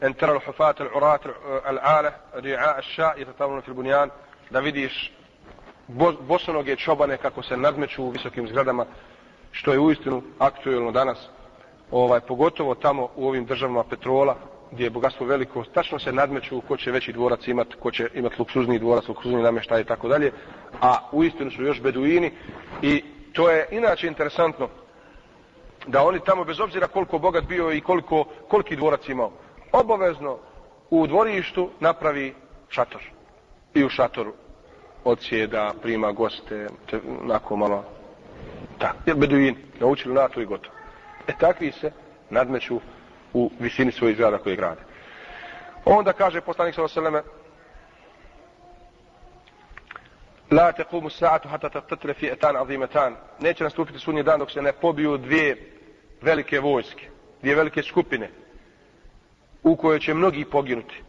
en tera l'hufat al-urat al ala ri'a al-ša, i tatavno fil bunjan, da vidiš bosonoge čobane kako se nadmeću u visokim zgradama, što je uistinu aktuelno danas, ovaj, pogotovo tamo u ovim državama petrola, gdje je bogatstvo veliko, tačno se nadmeću ko će veći dvorac imati, ko će imati luksuzni dvorac, luksuzni namještaj i tako dalje, a uistinu su još beduini i to je inače interesantno da oni tamo bez obzira koliko bogat bio i koliko, koliki dvorac imao, obavezno u dvorištu napravi šator. I u šatoru odsjeda, prima goste, te, onako malo, Tako, jer beduini, naučili na to i gotovo. E takvi se nadmeću u visini svojih zgrada koje grade. Onda kaže poslanik sa oseleme, La tequmu sa'atu hata tatatile fi etan azimetan. Neće nastupiti sudnji dan dok se ne pobiju dvije velike vojske, dvije velike skupine u kojoj će mnogi poginuti,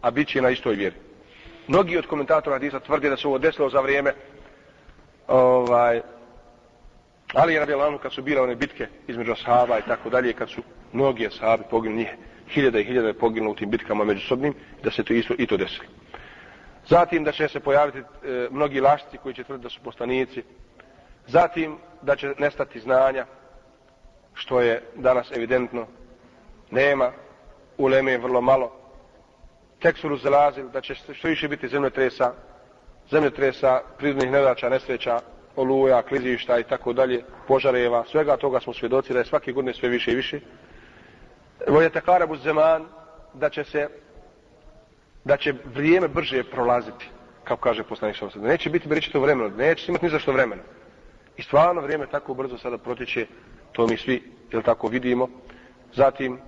a bit će na istoj vjeri. Mnogi od komentatora hadisa tvrde da se ovo desilo za vrijeme ovaj, Ali je radijalanu kad su bile one bitke između ashaba i tako dalje, kad su mnogi ashabi poginuli njih, hiljada i hiljada je poginulo u tim bitkama međusobnim, da se to isto i to desilo. Zatim da će se pojaviti e, mnogi lašci koji će tvrditi da su postanici. Zatim da će nestati znanja, što je danas evidentno nema, uleme je vrlo malo. Tek su razilazili da će što više biti zemljotresa, zemljotresa, prirodnih nedača, nesreća, oluja, klizišta i tako dalje, požareva, svega toga smo svjedoci da je svake godine sve više i više. Vojete karabu zeman da će se da će vrijeme brže prolaziti, kako kaže poslanik što sada. Neće biti beričito vremena, neće imati ni za što vremena. I stvarno vrijeme tako brzo sada protiče, to mi svi, jel tako, vidimo. Zatim,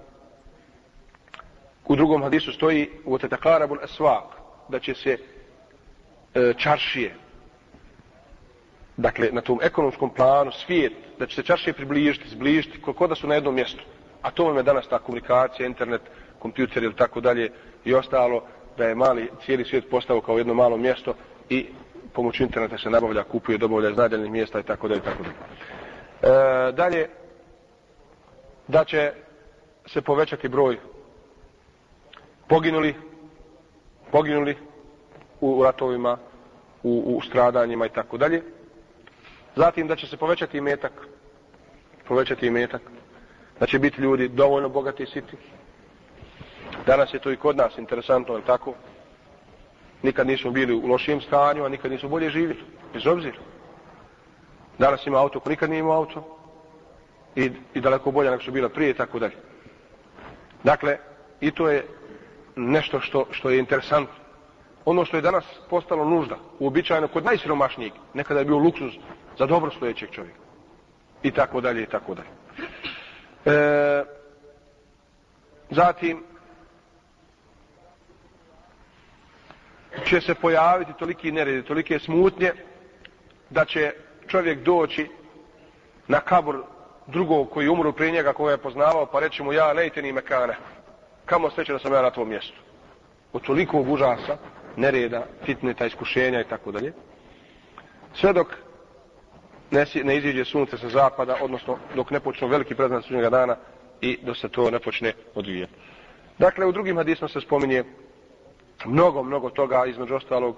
u drugom hadisu stoji u tetakarabu aswaq da će se e, čaršije dakle na tom ekonomskom planu svijet da će se čaršije približiti, zbližiti koliko da su na jednom mjestu a to vam je danas ta komunikacija, internet, kompjuter ili tako dalje i ostalo, da je mali cijeli svijet postao kao jedno malo mjesto i pomoću interneta se nabavlja, kupuje, dobavlja iz nadeljenih mjesta i tako dalje i tako dalje. E, dalje, da će se povećati broj poginuli, poginuli u ratovima, u, u stradanjima i tako dalje. Zatim da će se povećati imetak, povećati imetak, da će biti ljudi dovoljno bogati i siti. Danas je to i kod nas interesantno, je tako? Nikad nismo bili u lošijem stanju, a nikad nismo bolje živjeli, bez obzira. Danas ima auto, ko nikad nije imao auto, i, i daleko bolje nego što bila prije i tako dalje. Dakle, i to je nešto što, što je interesantno. Ono što je danas postalo nužda, uobičajeno kod najsiromašnijeg, nekada je bio luksuz za dobro stojećeg čovjeka. I tako dalje, i tako dalje. E, zatim, će se pojaviti toliki neredi, tolike smutnje, da će čovjek doći na kabur drugog koji umru prije njega, koga je poznavao, pa reći mu, ja lejte ni mekane, kamo sreće da sam ja na tvom mjestu. Od tolikog užasa, nereda, fitneta, iskušenja i tako dalje. Sve dok ne, ne iziđe sunce sa zapada, odnosno dok ne počnu veliki preznak sunnjega dana i dok se to ne počne odvijati. Dakle, u drugim hadisma se spominje mnogo, mnogo toga, između ostalog,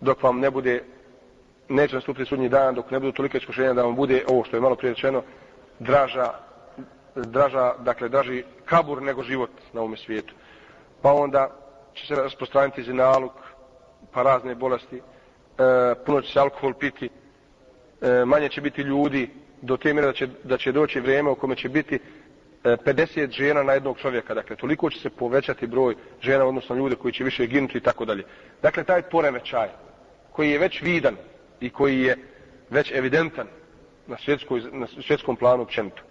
dok vam ne bude, neće nastupiti sudnji dan, dok ne budu tolike iskušenja da vam bude ovo što je malo prije rečeno, draža, draža, dakle, draži kabur nego život na ovome svijetu. Pa onda će se rasprostraniti zinaluk, pa razne bolesti, e, puno će se alkohol piti, e, manje će biti ljudi, do te mjere da će, da će doći vrijeme u kome će biti e, 50 žena na jednog čovjeka. Dakle, toliko će se povećati broj žena, odnosno ljude koji će više ginuti i tako dalje. Dakle, taj poremećaj koji je već vidan i koji je već evidentan na, svjetskoj, na svjetskom planu općenito.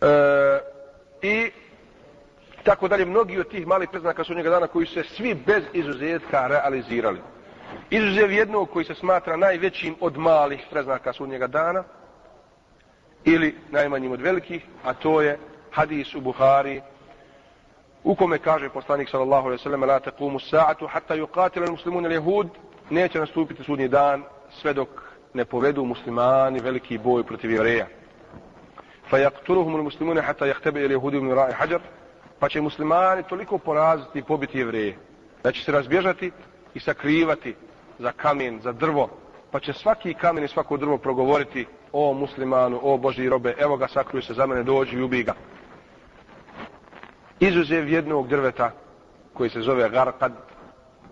E, I tako dalje, mnogi od tih malih preznaka su njega dana koji se svi bez izuzetka realizirali. Izuzev jednog koji se smatra najvećim od malih preznaka sudnjega dana, ili najmanjim od velikih, a to je hadis u Buhari, u kome kaže poslanik sallallahu alejhi ve sellem la taqumu sa'atu, hatta yuqatila muslimun al-yahud neće nastupiti sudnji dan, sve dok ne povedu muslimani veliki boj protiv jevreja. Fa yaqtuluhum al-muslimun hatta yahtabi al-yahud min ra'i hajar, pa će muslimani toliko poraziti i pobiti jevreje, da će se razbježati i sakrivati za kamen, za drvo, pa će svaki kamen i svako drvo progovoriti o muslimanu, o Boži robe, evo ga sakruj se za mene, dođi i ubij ga. Izuzev jednog drveta koji se zove Garkad,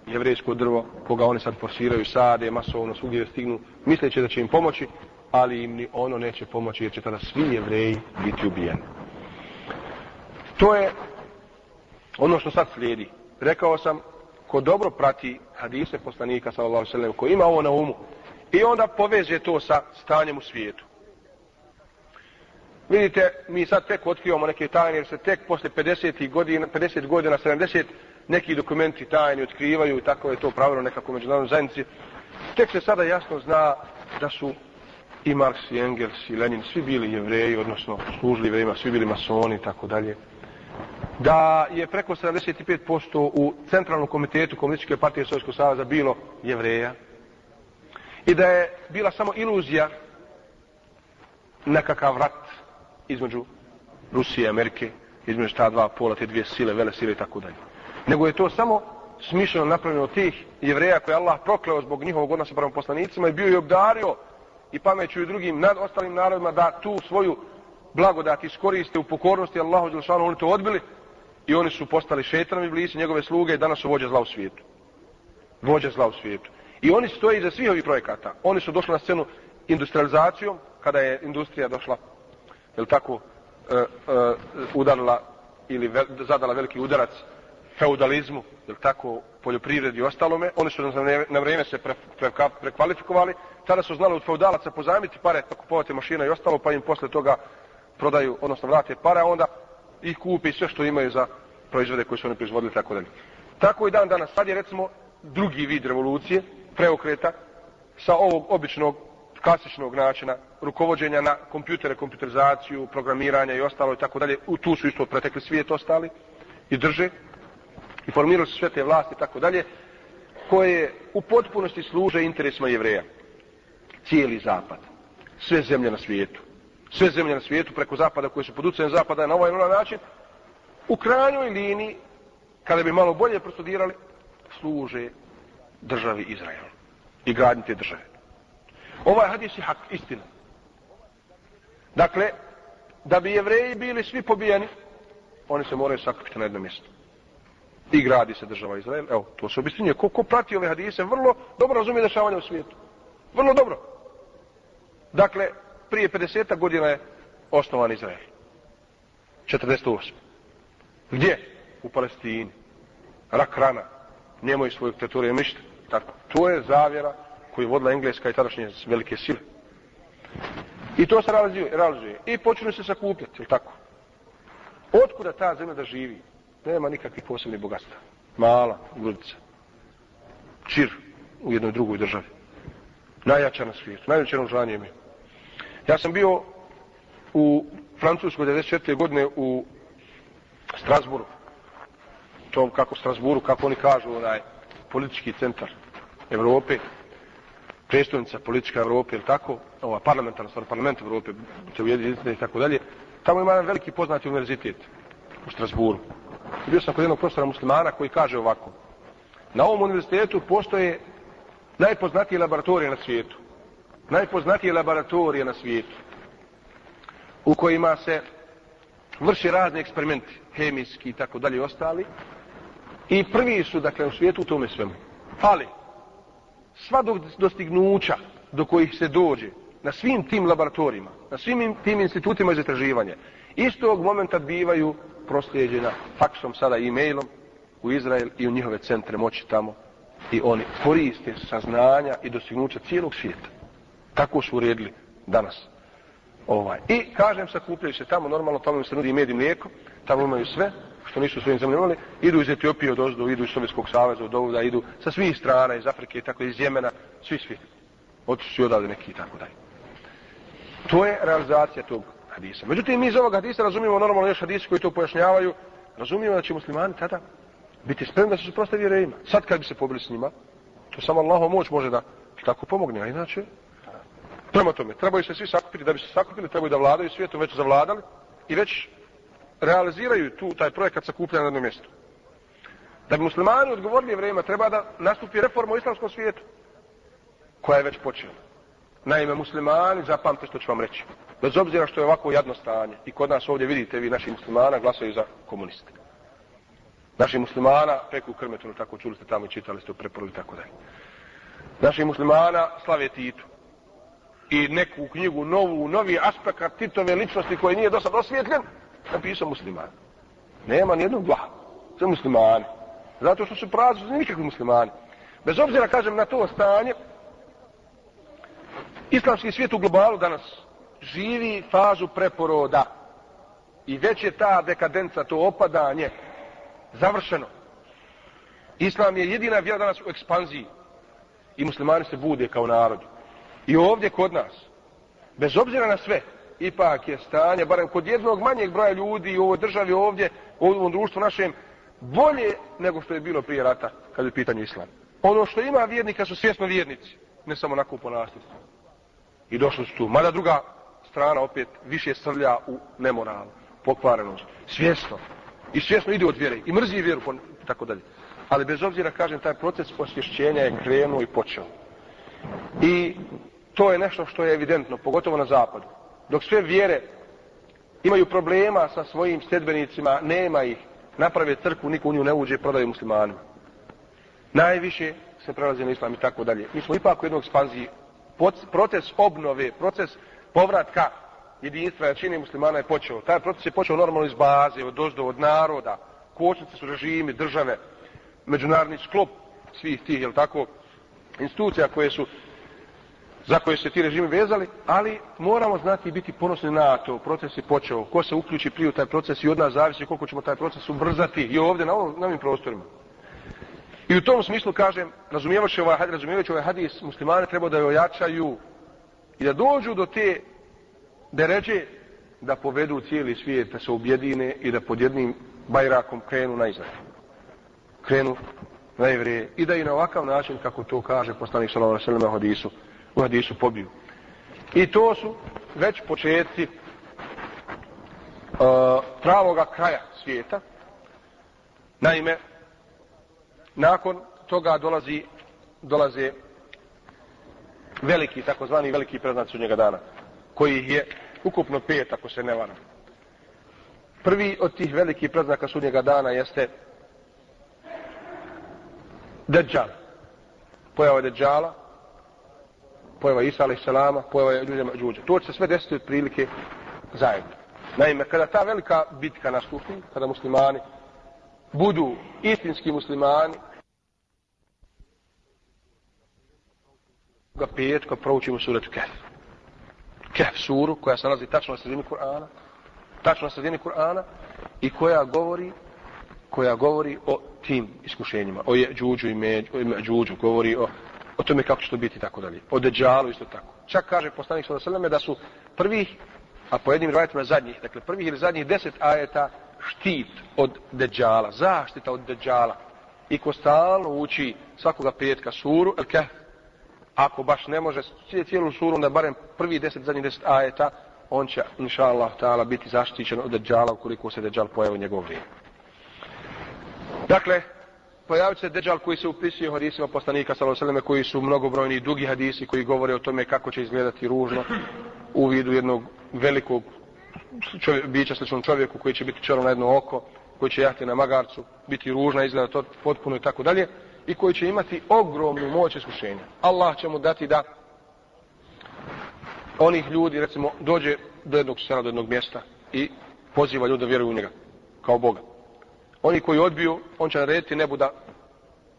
jevrejsko drvo, koga oni sad forsiraju, sade, masovno, svugdje stignu, misleći da će im pomoći, ali im ni ono neće pomoći, jer će tada svi jevreji biti ubijeni. To je ono što sad slijedi. Rekao sam, ko dobro prati hadise poslanika, sallallahu sallam, ko ima ovo na umu, i onda poveže to sa stanjem u svijetu. Vidite, mi sad tek otkrivamo neke tajne, jer se tek posle 50 godina, 50 godina, 70, neki dokumenti tajni otkrivaju, tako je to pravilo nekako međunarodnoj zajednici. Tek se sada jasno zna da su i Marx, i Engels, i Lenin, svi bili jevreji, odnosno služili vrema, svi bili masoni i tako dalje. Da je preko 75% u centralnom komitetu Komunističke partije Sovjetskog savjeza bilo jevreja. I da je bila samo iluzija nekakav rat između Rusije i Amerike, između ta dva pola, te dvije sile, vele sile i tako dalje. Nego je to samo smišljeno napravljeno od tih jevreja koje Allah prokleo zbog njihovog odnosa prema poslanicima i bio je obdario i pameću i drugim nad ostalim narodima da tu svoju blagodat iskoriste u pokornosti Allahu Đelšanu, oni to odbili i oni su postali šetanovi blizi njegove sluge i danas su vođe zla u svijetu. Vođe zla u svijetu. I oni stoje iza svih ovih projekata. Oni su došli na scenu industrializacijom, kada je industrija došla je tako, uh, uh, udarila ili ve, zadala veliki udarac feudalizmu, je tako, poljoprivredi i ostalome, oni su na vrijeme se pre, pre, pre, prekvalifikovali, tada su znali od feudalaca pozajmiti pare, pa kupovati mašina i ostalo, pa im posle toga prodaju, odnosno vrate pare, a onda i kupi sve što imaju za proizvode koje su oni proizvodili, tako dalje. Tako i dan danas, sad je recimo drugi vid revolucije, preokreta, sa ovog običnog klasičnog načina rukovođenja na kompjutere, kompjuterizaciju, programiranja i ostalo i tako dalje. U tu su isto pretekli svijet ostali i drže i formirali su sve te vlasti i tako dalje koje u potpunosti služe interesima jevreja. Cijeli zapad. Sve zemlje na svijetu. Sve zemlje na svijetu preko zapada koje su pod ucajem zapada na ovaj ili način u krajnjoj liniji kada bi malo bolje prostudirali služe državi Izrael i gradnji te države. Ovaj hadis je hak, istina. Dakle, da bi jevreji bili svi pobijeni, oni se moraju sakupiti na jedno mjesto. I gradi se država Izrael. Evo, to se obistinje. Ko, ko prati ove hadise, vrlo dobro razumije dešavanje u svijetu. Vrlo dobro. Dakle, prije 50 godina je osnovan Izrael. 48. Gdje? U Palestini. Rak rana. Nemoj svojeg teritorija mišta. Tako. To je zavjera koju je vodila Engleska i tadašnje velike sile. I to se realizuje. realizuje. I počinu se sakupljati, ili tako? Otkuda ta zemlja da živi? Nema nikakvih posebnih bogatstva. Mala, grudica. Čir u jednoj drugoj državi. Najjača na svijetu. Najveće naoružanje imaju. Ja sam bio u Francuskoj 94. godine u Strasburu. To kako Strasburu, kako oni kažu, onaj politički centar Evrope, predstavnica politička Evrope, ili tako, ova parlamentarna stvar, parlament Evrope, te ujedinite i tako dalje. Tamo ima jedan veliki poznati univerzitet u Strasburu. Bio sam kod jednog profesora muslimana koji kaže ovako. Na ovom univerzitetu postoje najpoznatije laboratorije na svijetu. Najpoznatije laboratorije na svijetu. U kojima se vrši razni eksperimenti, hemijski i tako dalje i ostali. I prvi su, dakle, u svijetu u tome svemu. Ali, sva dostignuća do kojih se dođe na svim tim laboratorijima, na svim tim institutima za istraživanje, istog momenta bivaju proslijeđena faksom sada e-mailom u Izrael i u njihove centre moći tamo i oni koriste saznanja i dostignuća cijelog svijeta. Tako su uredili danas. Ovaj. I kažem sakupljaju se tamo, normalno tamo se nudi med i mlijeko, tamo imaju sve, što nisu svojim zemljama imali, idu iz Etiopije od ozdu, idu iz Sovjetskog saveza od ovuda, idu sa svih strana, iz Afrike, tako iz Jemena, svi svi. Otišu su odavde neki i tako dalje. To je realizacija tog hadisa. Međutim, mi iz ovog hadisa razumijemo normalno još hadisi koji to pojašnjavaju, razumijemo da će muslimani tada biti spremni da se suprostavi vjerejima. Sad kad bi se pobili s njima, to samo Allahom moć može da tako pomogne, a inače, prema tome, trebaju se svi sakupiti, da bi se sakupili, trebaju da vladaju svijetom, već zavladali i već realiziraju tu taj projekat sakupljanja na jednom mjestu. Da bi muslimani odgovorili vrijeme, treba da nastupi reforma u islamskom svijetu, koja je već počela. Naime, muslimani, zapamte što ću vam reći, bez obzira što je ovako jadno stanje, i kod nas ovdje vidite vi, naši muslimana glasaju za komuniste. Naši muslimana peku krmetunu, tako čuli ste tamo i čitali ste u preporu i tako dalje. Naši muslimana slave Titu. I neku knjigu, novu, novi aspekt Titove ličnosti koji nije do sad osvjetljen, napisao musliman. Nema nijednog dva. Sve muslimani. Zato što su prazni, su nikakvi muslimani. Bez obzira, kažem, na to stanje, islamski svijet u globalu danas živi fazu preporoda. I već je ta dekadenca, to opadanje, završeno. Islam je jedina vjera danas u ekspanziji. I muslimani se bude kao narod. I ovdje kod nas, bez obzira na sve, ipak je stanje, barem kod jednog manjeg broja ljudi u ovoj državi ovdje, u ovom društvu našem, bolje nego što je bilo prije rata, kad je pitanje islam. Ono što ima vjernika su svjesno vjernici, ne samo nakon ponastisti. I došli su tu. Mada druga strana opet više srlja u nemoral, pokvarenost, svjesno. I svjesno ide od vjere. I mrzi vjeru, tako dalje. Ali bez obzira, kažem, taj proces osvješćenja je krenuo i počeo. I to je nešto što je evidentno, pogotovo na zapadu dok sve vjere imaju problema sa svojim sedbenicima, nema ih, naprave crku, niko u nju ne uđe prodaju muslimanima. Najviše se prelazi na islam i tako dalje. Mi smo ipak u jednoj ekspanziji, proces obnove, proces povratka jedinstva jačine muslimana je počeo. Taj proces je počeo normalno iz baze, od dozdo, od naroda, kočnice su režimi, države, međunarodni sklop svih tih, jel tako, institucija koje su za koje se ti režimi vezali, ali moramo znati i biti ponosni na to. Proces je počeo. Ko se uključi prije u taj proces i od nas zavisi koliko ćemo taj proces ubrzati i ovdje na, ovom, na ovim prostorima. I u tom smislu kažem, razumijevajući ovaj, razumijevajući ovaj hadis, muslimane treba da je ojačaju i da dođu do te deređe da povedu cijeli svijet, da se objedine i da pod jednim bajrakom krenu na izgled. Krenu na Evrije i da i na ovakav način, kako to kaže poslanik sallallahu alejhi ve sellem hadisu, u hadisu pobiju. I to su već početci uh, pravoga kraja svijeta. Naime, nakon toga dolazi dolaze veliki, takozvani veliki preznac njega dana, koji je ukupno pet, ako se ne varam. Prvi od tih velikih predznaka sudnjega dana jeste Dejjal. Pojava Dejjala, pojava Isa alaih salama, pojava ljudima Mađuđa. To će se sve desiti otprilike zajedno. Naime, kada ta velika bitka nastupi, kada muslimani budu istinski muslimani, ga petka proučimo suretu Kehf. Kehf suru koja se nalazi tačno na sredini Kur'ana, tačno na sredini Kur'ana i koja govori koja govori o tim iskušenjima, o džuđu i međuđu, govori o, o tome kako će to biti i tako dalje. O deđalu isto tako. Čak kaže poslanik sallallahu da su prvih, a po jednim rivajetima zadnjih, dakle prvih ili zadnjih deset ajeta štit od deđala, zaštita od deđala. I ko stalno uči svakoga petka suru, el kehf, ako baš ne može cijelu suru, da barem prvi deset, zadnjih deset ajeta, on će, inša Allah, ta'ala, biti zaštićen od deđala ukoliko se deđal pojavi u njegov vrijeme. Dakle, pojavit se deđal koji se upisuje u hadisima poslanika sallallahu koji su mnogobrojni i dugi hadisi koji govore o tome kako će izgledati ružno u vidu jednog velikog čovje, bića sličnom čovjeku koji će biti čelo na jedno oko, koji će jahti na magarcu, biti ružna, izgleda to potpuno i tako dalje, i koji će imati ogromnu moć iskušenja. Allah će mu dati da onih ljudi, recimo, dođe do jednog sela, do jednog mjesta i poziva ljude da vjeruju u njega, kao Boga. Oni koji odbiju, on će narediti nebu da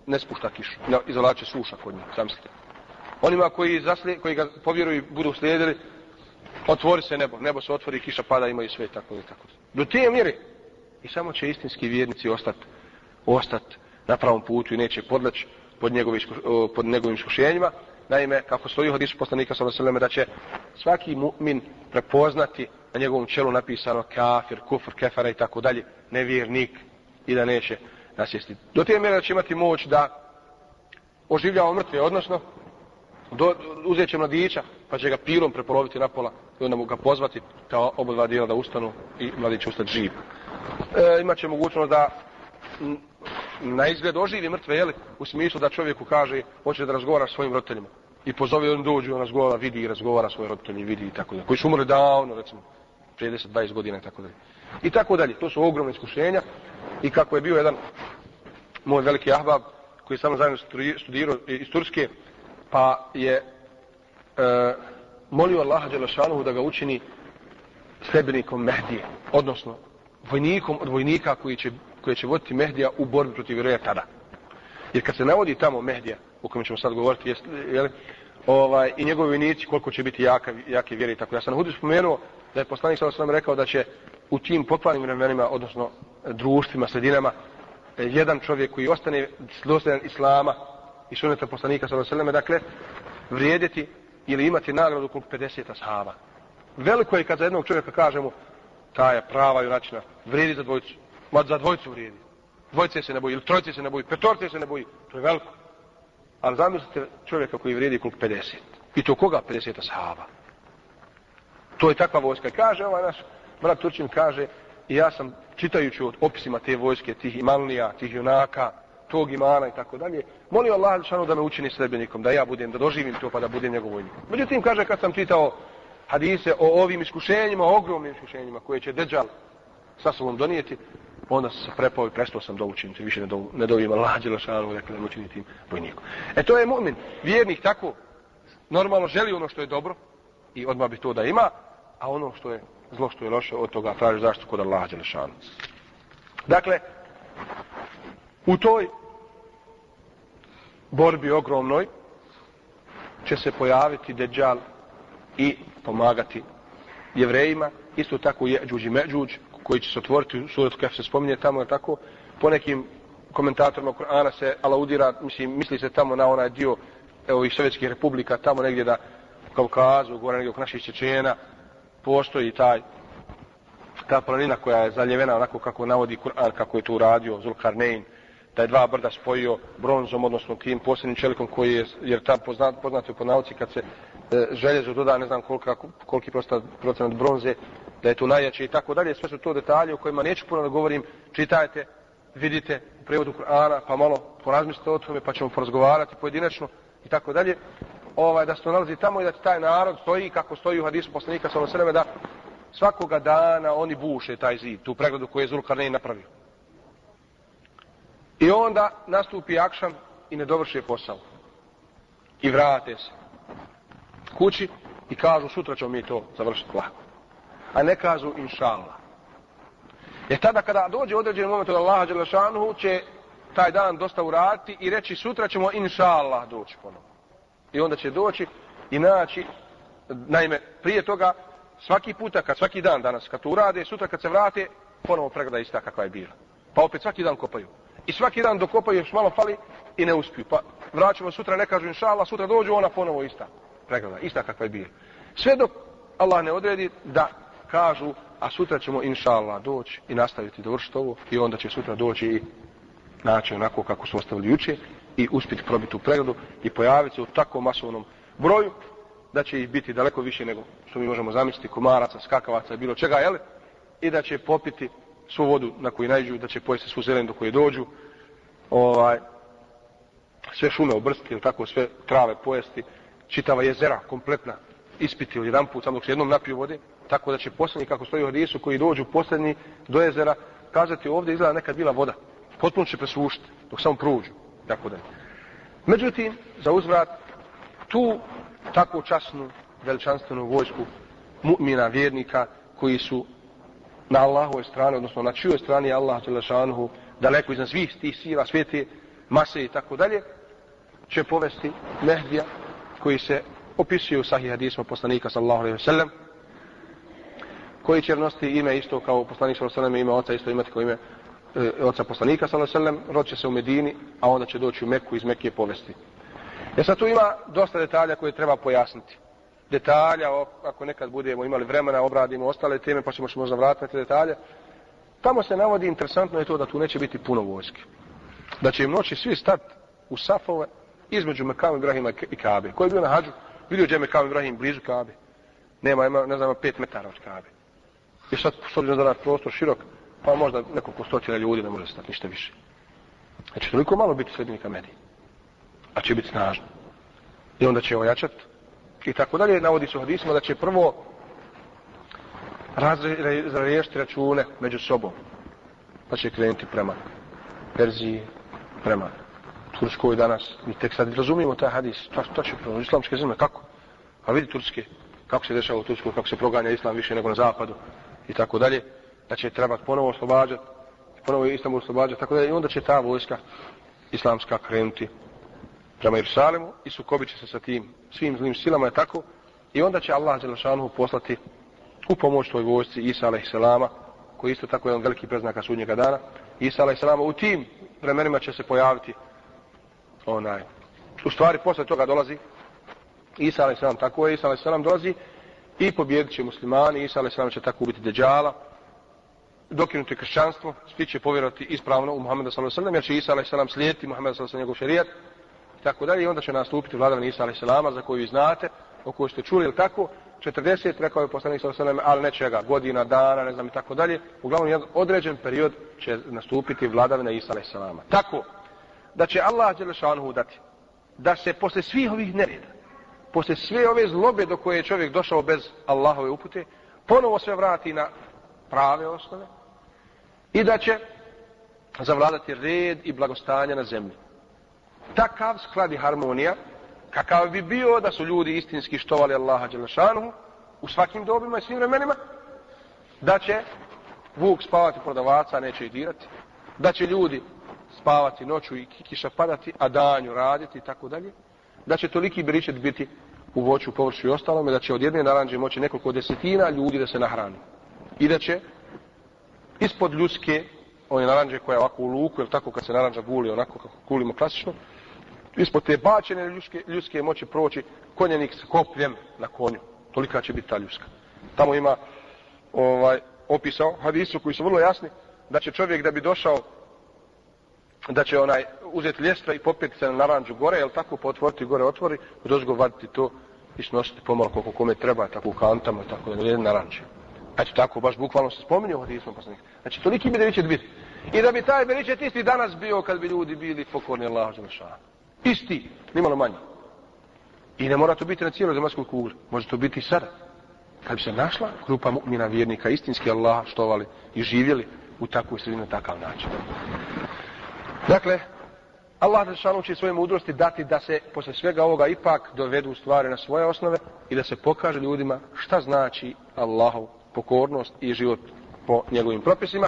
ne spušta kišu, Na izolače suša kod njih, zamislite. Onima koji, zasli, koji ga povjeruju i budu slijedili, otvori se nebo, nebo se otvori, kiša pada, imaju sve tako i tako. Do te mjere. I samo će istinski vjernici ostati ostati na pravom putu i neće podleći pod, njegovi, pod njegovim iskušenjima. Naime, kako stoji u hadisu poslanika sallallahu da će svaki mu'min prepoznati na njegovom čelu napisano kafir, kufr, kefara i tako dalje, nevjernik i da neće nasjesti. Do te mjere da će imati moć da oživljava mrtve, odnosno do, uzet će mladića pa će ga pilom prepoloviti na pola i onda mu ga pozvati kao oba dva dijela da ustanu i mladić će ustati živ. E, imaće mogućnost da na izgled oživi mrtve, jeli, u smislu da čovjeku kaže, hoće da razgovara s svojim roditeljima. I pozove on dođu, on razgovara, vidi i razgovara svoje roditelji, vidi i tako da. Koji su umrli davno, recimo, 30-20 godina i tako dalje. I tako dalje. To su ogromne iskušenja. I kako je bio jedan moj veliki ahbab, koji je samo zajedno studirao iz Turske, pa je e, molio Allaha Đelešanuhu da ga učini sljedbenikom Mehdije, odnosno vojnikom od vojnika koji će koji će voditi Mehdija u borbi protiv Ireja tada. Jer kad se navodi tamo Mehdija, o kojem ćemo sad govoriti, jest, jeli, ovaj, i njegovi vinici, koliko će biti jaka, jake vjere i tako. Ja sam na hudu spomenuo da je poslanik sada sam rekao da će u tim pokvalnim vremenima, odnosno e, društvima, sredinama, e, jedan čovjek koji ostane dosljedan Islama i suneta poslanika sada sam dakle, vrijediti ili imati nagradu koliko 50 ashaba. Veliko je kad za jednog čovjeka kažemo ta je prava junačina, vrijedi za dvojicu. Ma za dvojicu vrijedi. Dvojice se ne boji, ili trojice se ne boji, petorce se ne boji. To je veliko. Ali zamislite čovjeka koji vrijedi koliko 50. I to koga 50 ashaba? To je takva vojska. Kaže ovaj naš brat Turčin, kaže, i ja sam čitajući od opisima te vojske, tih imanlija, tih junaka, tog imana i tako dalje, molio Allah šanu da me učini srebenikom, da ja budem, da doživim to pa da budem njegov vojnik. Međutim, kaže, kad sam čitao hadise o ovim iskušenjima, ogromnim iskušenjima koje će Dejjal sa sobom donijeti, onda sam se prepao i prestao sam da učiniti, više ne, do, ne dovijema lađe lašanu, dakle, da učini tim vojnikom. E to je mu'min, vjernik tako, normalno želi ono što je dobro i odmah bi to da ima, a ono što je zlo što je loše, od toga traži zaštitu kod Allaha Đelešanu. Dakle, u toj borbi ogromnoj će se pojaviti Deđal i pomagati jevrejima, isto tako je Džuđi Međuđ, koji će se otvoriti u suretu kada se spominje tamo, tako, po nekim komentatorima Kur'ana se alaudira, mislim, misli se tamo na onaj dio evo, i sovjetskih republika, tamo negdje da Kaukazu, gore negdje oko naših Čečena, postoji taj ta planina koja je zaljevena onako kako navodi Kur'an, kako je to uradio Zulkarnein, da je dva brda spojio bronzom, odnosno tim posljednim čelikom koji je, jer tam poznat, poznato je po nauci kad se e, željezo doda, ne znam kolika, koliki procenat bronze, da je to najjače i tako dalje. Sve su to detalje o kojima neću puno da govorim. Čitajte, vidite u prevodu Kur'ana, pa malo porazmislite o tome, pa ćemo porazgovarati pojedinačno i tako dalje. Ovaj, da se to nalazi tamo i da taj narod stoji kako stoji u hadisu poslanika sa Osreme, da svakoga dana oni buše taj zid, tu pregradu koju je Zulkarnein napravio. I onda nastupi akšam i ne dovrši posao. I vrate se kući i kažu sutra ćemo mi to završiti lako. A ne kažu inša Jer tada kada dođe određen moment od Allaha Đelešanuhu će taj dan dosta urati i reći sutra ćemo inša Allah doći ponovno. I onda će doći i naći, naime, prije toga svaki puta, kad svaki dan danas, kad to urade, sutra kad se vrate, ponovo pregleda ista kakva je bila. Pa opet svaki dan kopaju. I svaki dan dokopaju još malo fali i ne uspiju. Pa vraćamo sutra, ne kažu inša Allah, sutra dođu, ona ponovo ista pregleda, ista kakva je bila. Sve dok Allah ne odredi da kažu, a sutra ćemo inša Allah doći i nastaviti dovršiti ovo i onda će sutra doći i naći onako kako su ostavili juče i uspjeti probiti u pregledu i pojaviti se u tako masovnom broju da će ih biti daleko više nego što mi možemo zamisliti komaraca, skakavaca i bilo čega, jel? I da će popiti svu vodu na koju najđu, da će pojesti svu zelenu do koje dođu, ovaj, sve šume obrstiti, ili tako, sve trave pojesti, čitava jezera, kompletna, ispiti ili jedan put, samo dok se jednom napiju vode, tako da će posljednji, kako stoji u hadisu, koji dođu posljednji do jezera, kazati ovdje izgleda nekad bila voda. Potpuno će presušiti, dok samo pruđu, tako da. Međutim, za uzvrat, tu takvu časnu, veličanstvenu vojsku mu'mina, vjernika, koji su na Allahovoj strani, odnosno na čijoj strani Allah Đelešanuhu, daleko iznad svih tih sila, svete, mase i tako dalje, će povesti Mehdija, koji se opisuje u sahih hadisma poslanika sallahu alaihi sallam, koji će nositi ime isto kao poslanik sallahu alaihi sallam, ime oca isto imati kao ime e, oca poslanika sallallahu alejhi ve sellem, će se u Medini, a onda će doći u Meku iz Mekije povesti. E sad tu ima dosta detalja koje treba pojasniti. Detalja, ako nekad budemo imali vremena, obradimo ostale teme, pa ćemo možda vratiti detalje. Tamo se navodi interesantno je to da tu neće biti puno vojske. Da će im noći svi stat u safove između Mekam Ibrahima i Kabe. Ko je bio na hađu, vidio gdje je Mekam Ibrahim blizu Kabe. Nema, ima, ne znam, pet metara od Kabe. I sad, s obzirom da je prostor širok, pa možda nekoliko stotina ljudi ne može stati, ništa više. Znači, toliko malo biti srednika Medije a će biti snažno. I onda će ojačat. I tako dalje, navodi se u hadisima da će prvo razriješiti račune među sobom. Pa će krenuti prema Perziji, prema Turskoj danas. Mi tek sad razumijemo taj hadis. To, to će prvo islamske zemlje. Kako? A vidi Turske. Kako se dešava u Turskoj, kako se proganja islam više nego na zapadu. I tako dalje. Da će trebati ponovo oslobađati. Ponovo Istanbul oslobađati. Tako da I onda će ta vojska islamska krenuti prema Jerusalimu i sukobit će se sa tim svim zlim silama je tako i onda će Allah Đelešanuhu poslati u pomoć toj vojsci Isa a.s. koji isto tako je jedan veliki preznaka sudnjega dana Isa a.s. u tim vremenima će se pojaviti onaj u stvari posle toga dolazi Isa a.s. tako je Isa a.s. dolazi i pobjedit će muslimani Isa a.s. će tako ubiti deđala dokinuti kršćanstvo svi će povjerovati ispravno u Muhammeda s.a.v. jer će Isa a.s. slijediti Muhammeda s.a.v. njegov šerijat tako dalje i onda će nastupiti vladavina Isa alejhi za koju znate, o kojoj ste čuli ili tako, 40, rekao je poslanik sa osanem, ali nečega, godina, dana, ne znam i tako dalje, uglavnom jedan određen period će nastupiti vladavina Isa alejhi. Tako, da će Allah Đelešanuhu dati, da se posle svih ovih nereda, posle sve ove zlobe do koje je čovjek došao bez Allahove upute, ponovo sve vrati na prave osnove i da će zavladati red i blagostanje na zemlji takav sklad i harmonija, kakav bi bio da su ljudi istinski štovali Allaha Đelešanuhu u svakim dobima i svim vremenima, da će vuk spavati prodavaca, neće ih dirati, da će ljudi spavati noću i kiša padati, a danju raditi i tako dalje, da će toliki beričet biti u voću, površu i ostalome, da će od jedne naranđe moći nekoliko desetina ljudi da se nahrani. I da će ispod ljudske, one naranđe koja je ovako u luku, ili tako kad se naranđa guli, onako kako gulimo klasično, ispod te bačene ljudske, ljudske moći proći konjenik s kopljem na konju. Tolika će biti ta ljuska. Tamo ima ovaj opisao hadisu koji su vrlo jasni da će čovjek da bi došao da će onaj uzeti ljestva i popeti se na naranđu gore, jel tako, pa potvoriti gore otvori, dozgo vaditi to i snositi pomalo koliko kome treba, tako u kantama, tako da je naranđe. Eto tako, baš bukvalno se spominje u hadismu poslanika. Znači, toliki bi da će biti. I da bi taj beričet isti danas bio kad bi ljudi bili pokorni Allahu Đelešanu. Isti, nimalo manji. I ne mora to biti na cijeloj zemaljskoj kugli. Može to biti i sada. Kad bi se našla grupa mu'mina vjernika, istinski Allah štovali i živjeli u takvoj sredini na takav način. Dakle, Allah Đelešanu će svoje mudrosti dati da se posle svega ovoga ipak dovedu stvari na svoje osnove i da se pokaže ljudima šta znači Allahov pokornost i život po njegovim propisima.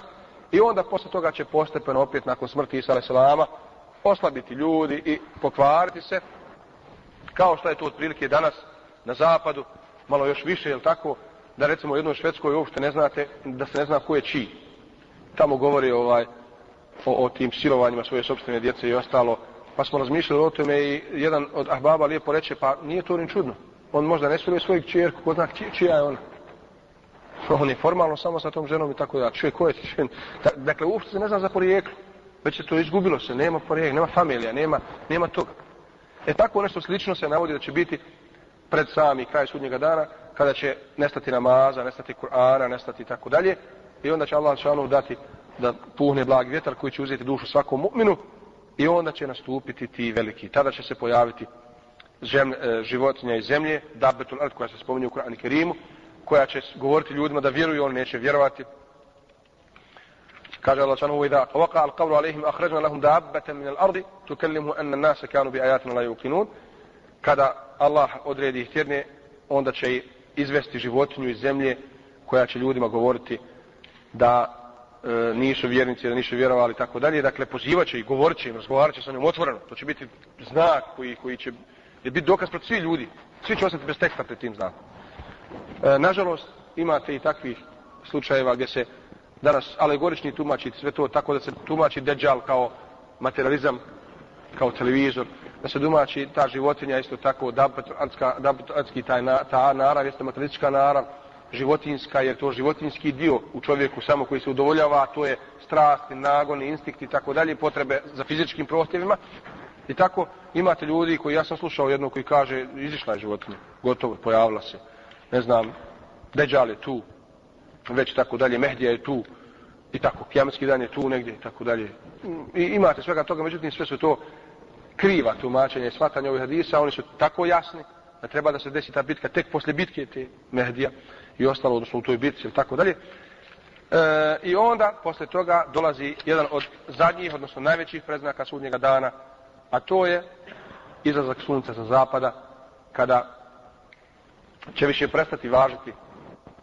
I onda posle toga će postepeno opet nakon smrti Isa a.s. oslabiti ljudi i pokvariti se. Kao što je to otprilike danas na zapadu, malo još više, je tako, da recimo u jednoj Švedskoj uopšte ne znate, da se ne zna ko je čiji. Tamo govori ovaj, o, o tim silovanjima svoje sobstvene djece i ostalo. Pa smo razmišljali o tome i jedan od ahbaba lijepo reče, pa nije to ni čudno. On možda ne siluje svojeg čerku, ko zna čija je ona. On je formalno samo sa tom ženom i tako da. Čuje ko je čen. Dakle, uopšte se ne zna za porijeklo. Već je to izgubilo se, nema porijekla, nema familija, nema, nema toga. E tako nešto slično se navodi da će biti pred sami kraj sudnjega dana, kada će nestati namaza, nestati Kur'ana, nestati tako dalje. I onda će Allah šanu dati da puhne blag vjetar koji će uzeti dušu svakom mu'minu i onda će nastupiti ti veliki. Tada će se pojaviti žem, e, životinja iz zemlje, dabetul ard koja se spominje u Kur'anu Kerimu, koja će govoriti ljudima da vjeruju, oni neće vjerovati. Kaže Allah subhanahu wa ta'ala: "Waqa al-qawlu alayhim akhrajna lahum dabbatan min al-ardi tukallimu anna an-nasa kanu bi ayatina la yuqinun." Kada Allah odredi htjerne, onda će izvesti životinju iz zemlje koja će ljudima govoriti da e, nisu vjernici, da nisu vjerovali tako dalje. Dakle, pozivaće i govorit će im, razgovarat će sa njom otvoreno. To će biti znak koji, koji će biti dokaz pred svi ljudi. Svi će ostati bez teksta pred tim znakom. E, nažalost, imate i takvih slučajeva gdje se danas alegorični tumači sve to tako da se tumači deđal kao materializam, kao televizor, da se tumači ta životinja isto tako, dabetotski taj na, ta narav jeste materialistička narav, životinska, jer to životinski dio u čovjeku samo koji se udovoljava, to je strastni, nagoni, instinkt i tako dalje, potrebe za fizičkim prohtjevima. I tako imate ljudi koji, ja sam slušao jednog koji kaže, izišla je životinja, gotovo, pojavila se. Ne znam, Deđal je tu, već tako dalje, Mehdija je tu, i tako, Kjametski dan je tu negdje, i tako dalje. I imate svega toga, međutim, sve su to kriva tumačenja i shvatanja ovih hadisa, oni su tako jasni, da treba da se desi ta bitka tek posle bitke te Mehdija i ostalo, odnosno u toj bitci ili tako dalje. E, I onda, posle toga, dolazi jedan od zadnjih, odnosno najvećih preznaka sudnjega dana, a to je izlazak sunca sa zapada, kada će više prestati važiti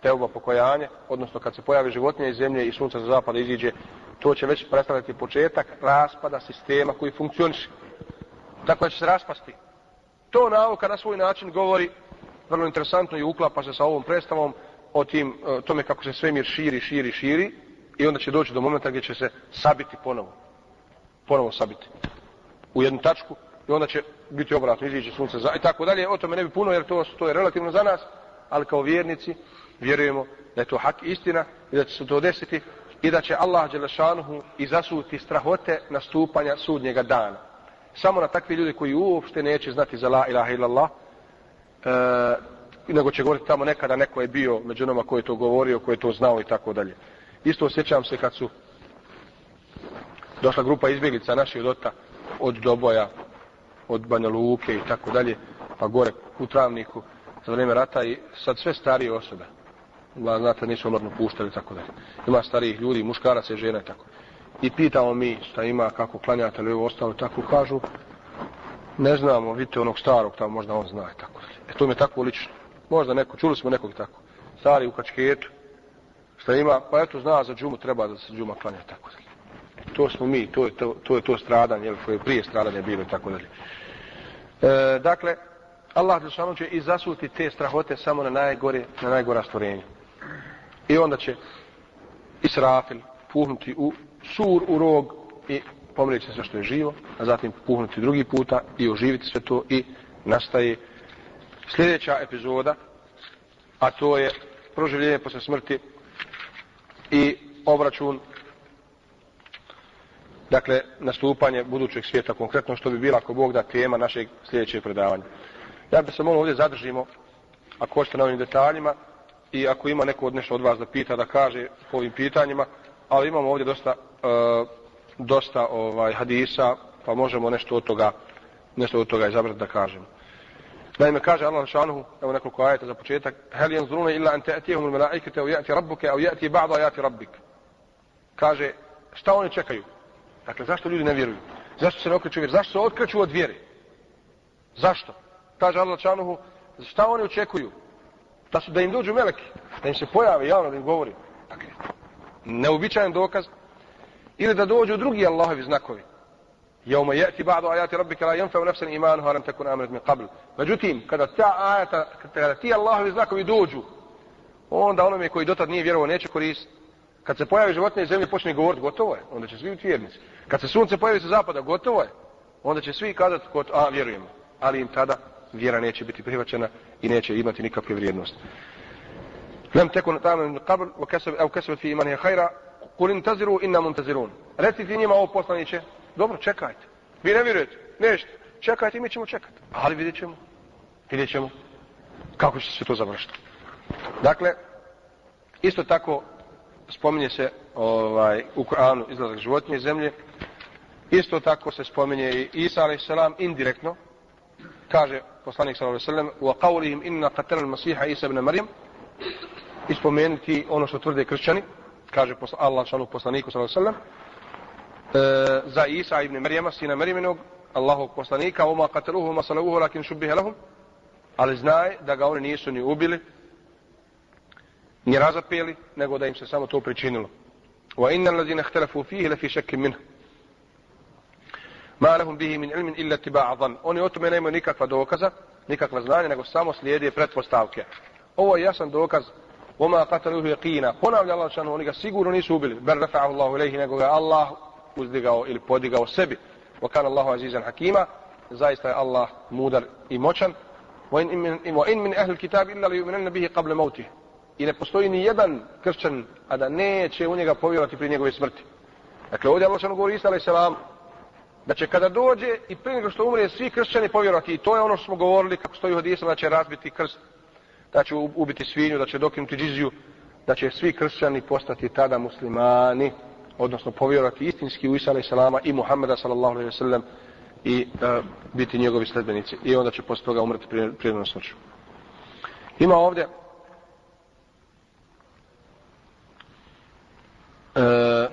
teuba pokojanje, odnosno kad se pojavi životinja iz zemlje i sunca za zapada iziđe, to će već predstavljati početak raspada sistema koji funkcioniše. Tako da će se raspasti. To nauka na svoj način govori vrlo interesantno i uklapa se sa ovom predstavom o tim, e, tome kako se svemir širi, širi, širi i onda će doći do momenta gdje će se sabiti ponovo. Ponovo sabiti. U jednu tačku i onda će biti obratno, iziđe sunce za... i tako dalje. O tome ne bi puno jer to, to je relativno za nas, ali kao vjernici vjerujemo da je to hak istina i da će se to desiti i da će Allah Đelešanuhu izasuti strahote nastupanja sudnjega dana. Samo na takvi ljudi koji uopšte neće znati za la ilaha illallah, e, nego će govoriti tamo nekada neko je bio među nama koji je to govorio, koji je to znao i tako dalje. Isto osjećam se kad su došla grupa izbjeglica naših dota od Doboja, od Banja Luke i tako dalje, pa gore u Travniku za vrijeme rata i sad sve starije osobe. Ma, znate, nisu omladno puštali i tako dalje. Ima starijih ljudi, muškaraca i žena i tako. I pitamo mi šta ima, kako klanjate ili ovo ostalo, tako kažu, ne znamo, vidite onog starog, tamo možda on zna i tako dalje. E to mi je tako lično. Možda neko, čuli smo nekog tako. Stari u kačketu, šta ima, pa eto zna za džumu, treba da se džuma klanja tako dalje. To smo mi, to je to, to, je to stradanje, koje je prije stradanje bilo i tako dalje. E, dakle, Allah Đelšanu će i zasuti te strahote samo na najgore, na najgora stvorenja. I onda će Israfil puhnuti u sur u rog i pomrijeći sve što je živo, a zatim puhnuti drugi puta i oživiti sve to i nastaje sljedeća epizoda, a to je proživljenje posle smrti i obračun dakle, nastupanje budućeg svijeta, konkretno što bi bila ako Bog da tema našeg sljedećeg predavanja. Ja bih se molio ovdje zadržimo, ako hoćete na ovim detaljima, i ako ima neko od nešto od vas da pita, da kaže po ovim pitanjima, ali imamo ovdje dosta, e, dosta ovaj hadisa, pa možemo nešto od toga, nešto od toga izabrati da kažemo. Naime, kaže Allah šanuhu, evo nekoliko ajeta za početak, hel yanzuruna illa an ta'tiyahum al-mala'ikatu aw ya'ti rabbuka aw ya'ti ba'd ayati rabbik. Kaže, šta oni čekaju? Dakle, zašto ljudi ne vjeruju? Zašto se ne okreću vjeru? Zašto se okreću od vjere? Zašto? Kaže Allah Čanuhu, šta oni očekuju? Da su da im dođu meleki, da im se pojave javno da im govori. Dakle, neobičajan dokaz. Ili da dođu drugi Allahovi znakovi. Jevma jeti ba'du ajati rabbika la yanfa'u nafsan imanuha lam takun amanat min qabl. Međutim, kada ta ajata, kada ti Allahovi znakovi dođu, onda onome koji dotad nije vjerovao neće koristiti. Kad se pojavi životinje iz zemlje počne govoriti, gotovo je, onda će svi biti vjernici. Kad se sunce pojavi sa zapada, gotovo je, onda će svi kazati, a vjerujemo. Ali im tada vjera neće biti prihvaćena i neće imati nikakve vrijednosti. Lem tekun tamo min qabl wa kesebet aw fi imanihi khaira kul intaziru inna muntazirun. Recite njima ovo poslaniće, dobro, čekajte. Vi ne vjerujete, nešto. Čekajte, mi ćemo čekati. Ali vidjet ćemo. Vidjet ćemo kako će se to završiti. Dakle, isto tako spominje se ovaj, u Koranu izlazak životinje zemlje. Isto tako se spominje i Isa a.s. indirektno. Kaže poslanik s.a.v. u qawlihim inna qatala al-masiha Isa ibn Maryam ispomenuti ono što tvrde kršćani kaže Allah šanu poslaniku s.a.v. E, za Isa ibn Marijama, sina Marijinog, Allahog poslanika, oma kataluhu, oma salavuhu, lakin šubbihe lahum, ali znaje da ga oni nisu ni ubili, ni razapeli, nego da im se samo to pričinilo. Wa inna allazina ihtalafu fihi la fi shakkin minhu. Ma lahum bihi min ilmin illa tiba'a dhann. Oni o tome nemaju nikakva dokaza, nikakva znanja, nego samo slijede pretpostavke. Ovo je jasan dokaz Oma qataluhu yaqina. Ponavlja Allah šanu, oni ga sigurno nisu ubili. Ber rafa'ahu Allahu ilaihi, nego ga Allah uzdigao ili podigao sebi. Wa kana Allahu azizan hakima. Zaista je Allah mudar i moćan. Wa in min, ahli kitab illa li yu'minanna bihi qabla mawtih. I ne postoji ni jedan kršćan, a da neće u njega povjerovati prije njegove smrti. Dakle, ovdje Allah govori Isa alaih salam, da će kada dođe i prije nego što umre svi kršćani povjerovati. I to je ono što smo govorili kako stoji u hadisu, da će razbiti krst da će ubiti svinju, da će dokinuti džiziju, da će svi kršćani postati tada muslimani, odnosno povjerovati istinski u Isa a.s. i Muhammeda s.a.v. i e, biti njegovi sledbenici. I onda će posle toga umreti prijednom smrću. Ima ovdje E, uh,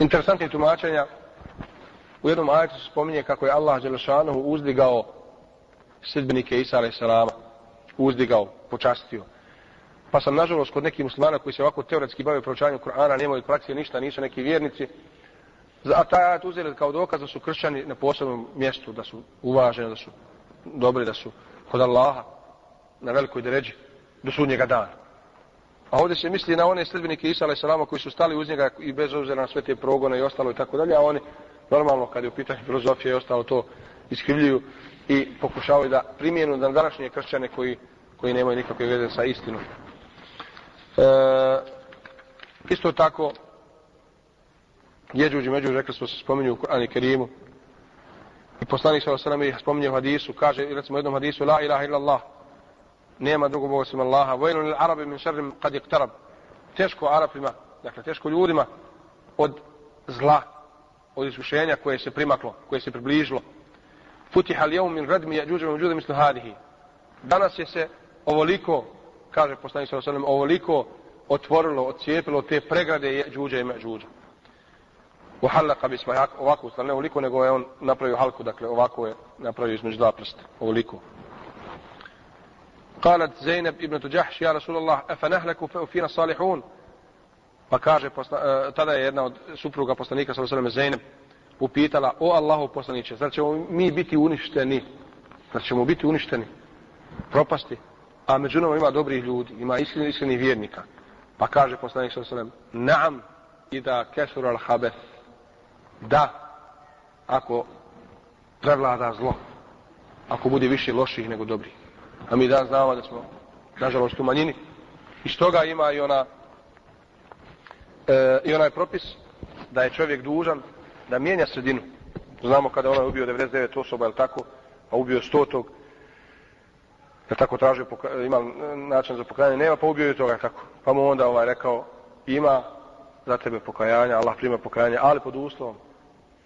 interesantnih tumačenja U jednom ajetu se spominje kako je Allah Đelešanuhu uzdigao sredbenike Isa a.s. Uzdigao, počastio. Pa sam nažalost kod nekih muslimana koji se ovako teoretski bave proučavanjem Kur'ana, nemaju praksije ništa, nisu neki vjernici. A taj ajet uzeli kao dokaz da su kršćani na posebnom mjestu, da su uvaženi, da su dobri, da su kod Allaha na velikoj deređi do sudnjega dana. A ovdje se misli na one sredbenike Isa a.s. koji su stali uz njega i bez obzira na sve te progone i ostalo i tako dalje, a oni normalno kad je u pitanju filozofije i ostalo to iskrivljuju i pokušavaju da primijenu na današnje kršćane koji, koji nemaju nikakve veze sa istinom. E, isto tako, jeđuđi međuđi, rekli smo se spominju u Kur'an i Kerimu, i poslanik sa osalam spominje u hadisu, kaže, recimo u jednom hadisu, la ilaha illallah, nema drugog Boga osim Allaha, vojnu ili arabi min šarrim kad je ktarab, teško Arapima, dakle teško ljudima, od zla, od iskušenja koje se primaklo, koje se približilo. Futiha li jeum min radmi jađuđe međude mislu hadihi. Danas je se ovoliko, kaže poslanik sallallahu alejhi ovoliko otvorilo, odcijepilo te pregrade jađuđe i međuđe. U halaka bisma ovako ustali, ne ovoliko, nego je on napravio halku, dakle ovako je napravio između dva prsta, ovoliko. قالت زينب ابنة جحش يا رسول الله أفنهلك فينا صالحون Pa kaže, posla, uh, tada je jedna od supruga poslanika, sa osvrame Zeynep, upitala, o Allahu poslaniće, zar ćemo mi biti uništeni? Zar ćemo biti uništeni? Propasti? A među nama ima dobrih ljudi, ima iskreni, iskreni vjernika. Pa kaže poslanik sa sallam, naam i da kesur al habes, da, ako prevlada zlo, ako bude više loših nego dobrih. A mi da znamo da smo, nažalost, u manjini. I što ga ima i ona e, i onaj propis da je čovjek dužan da mijenja sredinu. Znamo kada ona je ubio 99 osoba, je tako? A ubio 100 tog, je tako tražio, ima način za pokajanje, nema, pa ubio je toga, tako. Pa mu onda ovaj rekao, ima za tebe pokajanja, Allah prima pokajanje, ali pod uslovom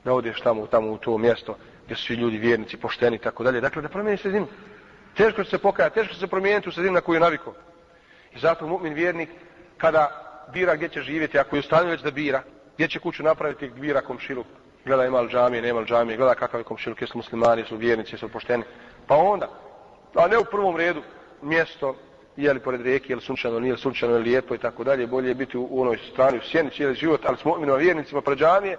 da odeš tamo, tamo u to mjesto gdje su svi ljudi vjernici, pošteni i tako dalje. Dakle, da promijeni sredinu. Teško će se pokajati, teško će se promijeniti u sredinu na koju je naviko. I zato mu'min vjernik, kada bira gdje će živjeti, ako je ustanio već da bira, gdje će kuću napraviti, bira komšiluk. gleda ima li džamije, nema li džamije, gleda kakav je komšiluk, jesu muslimani, jesu vjernici, jesu pošteni. Pa onda, a ne u prvom redu, mjesto, je li pored rijeke, je li sunčano, nije li sunčano, je li lijepo i tako dalje, bolje je biti u, u onoj strani, u sjeni, cijeli život, ali s mu'minima vjernicima pred džamije,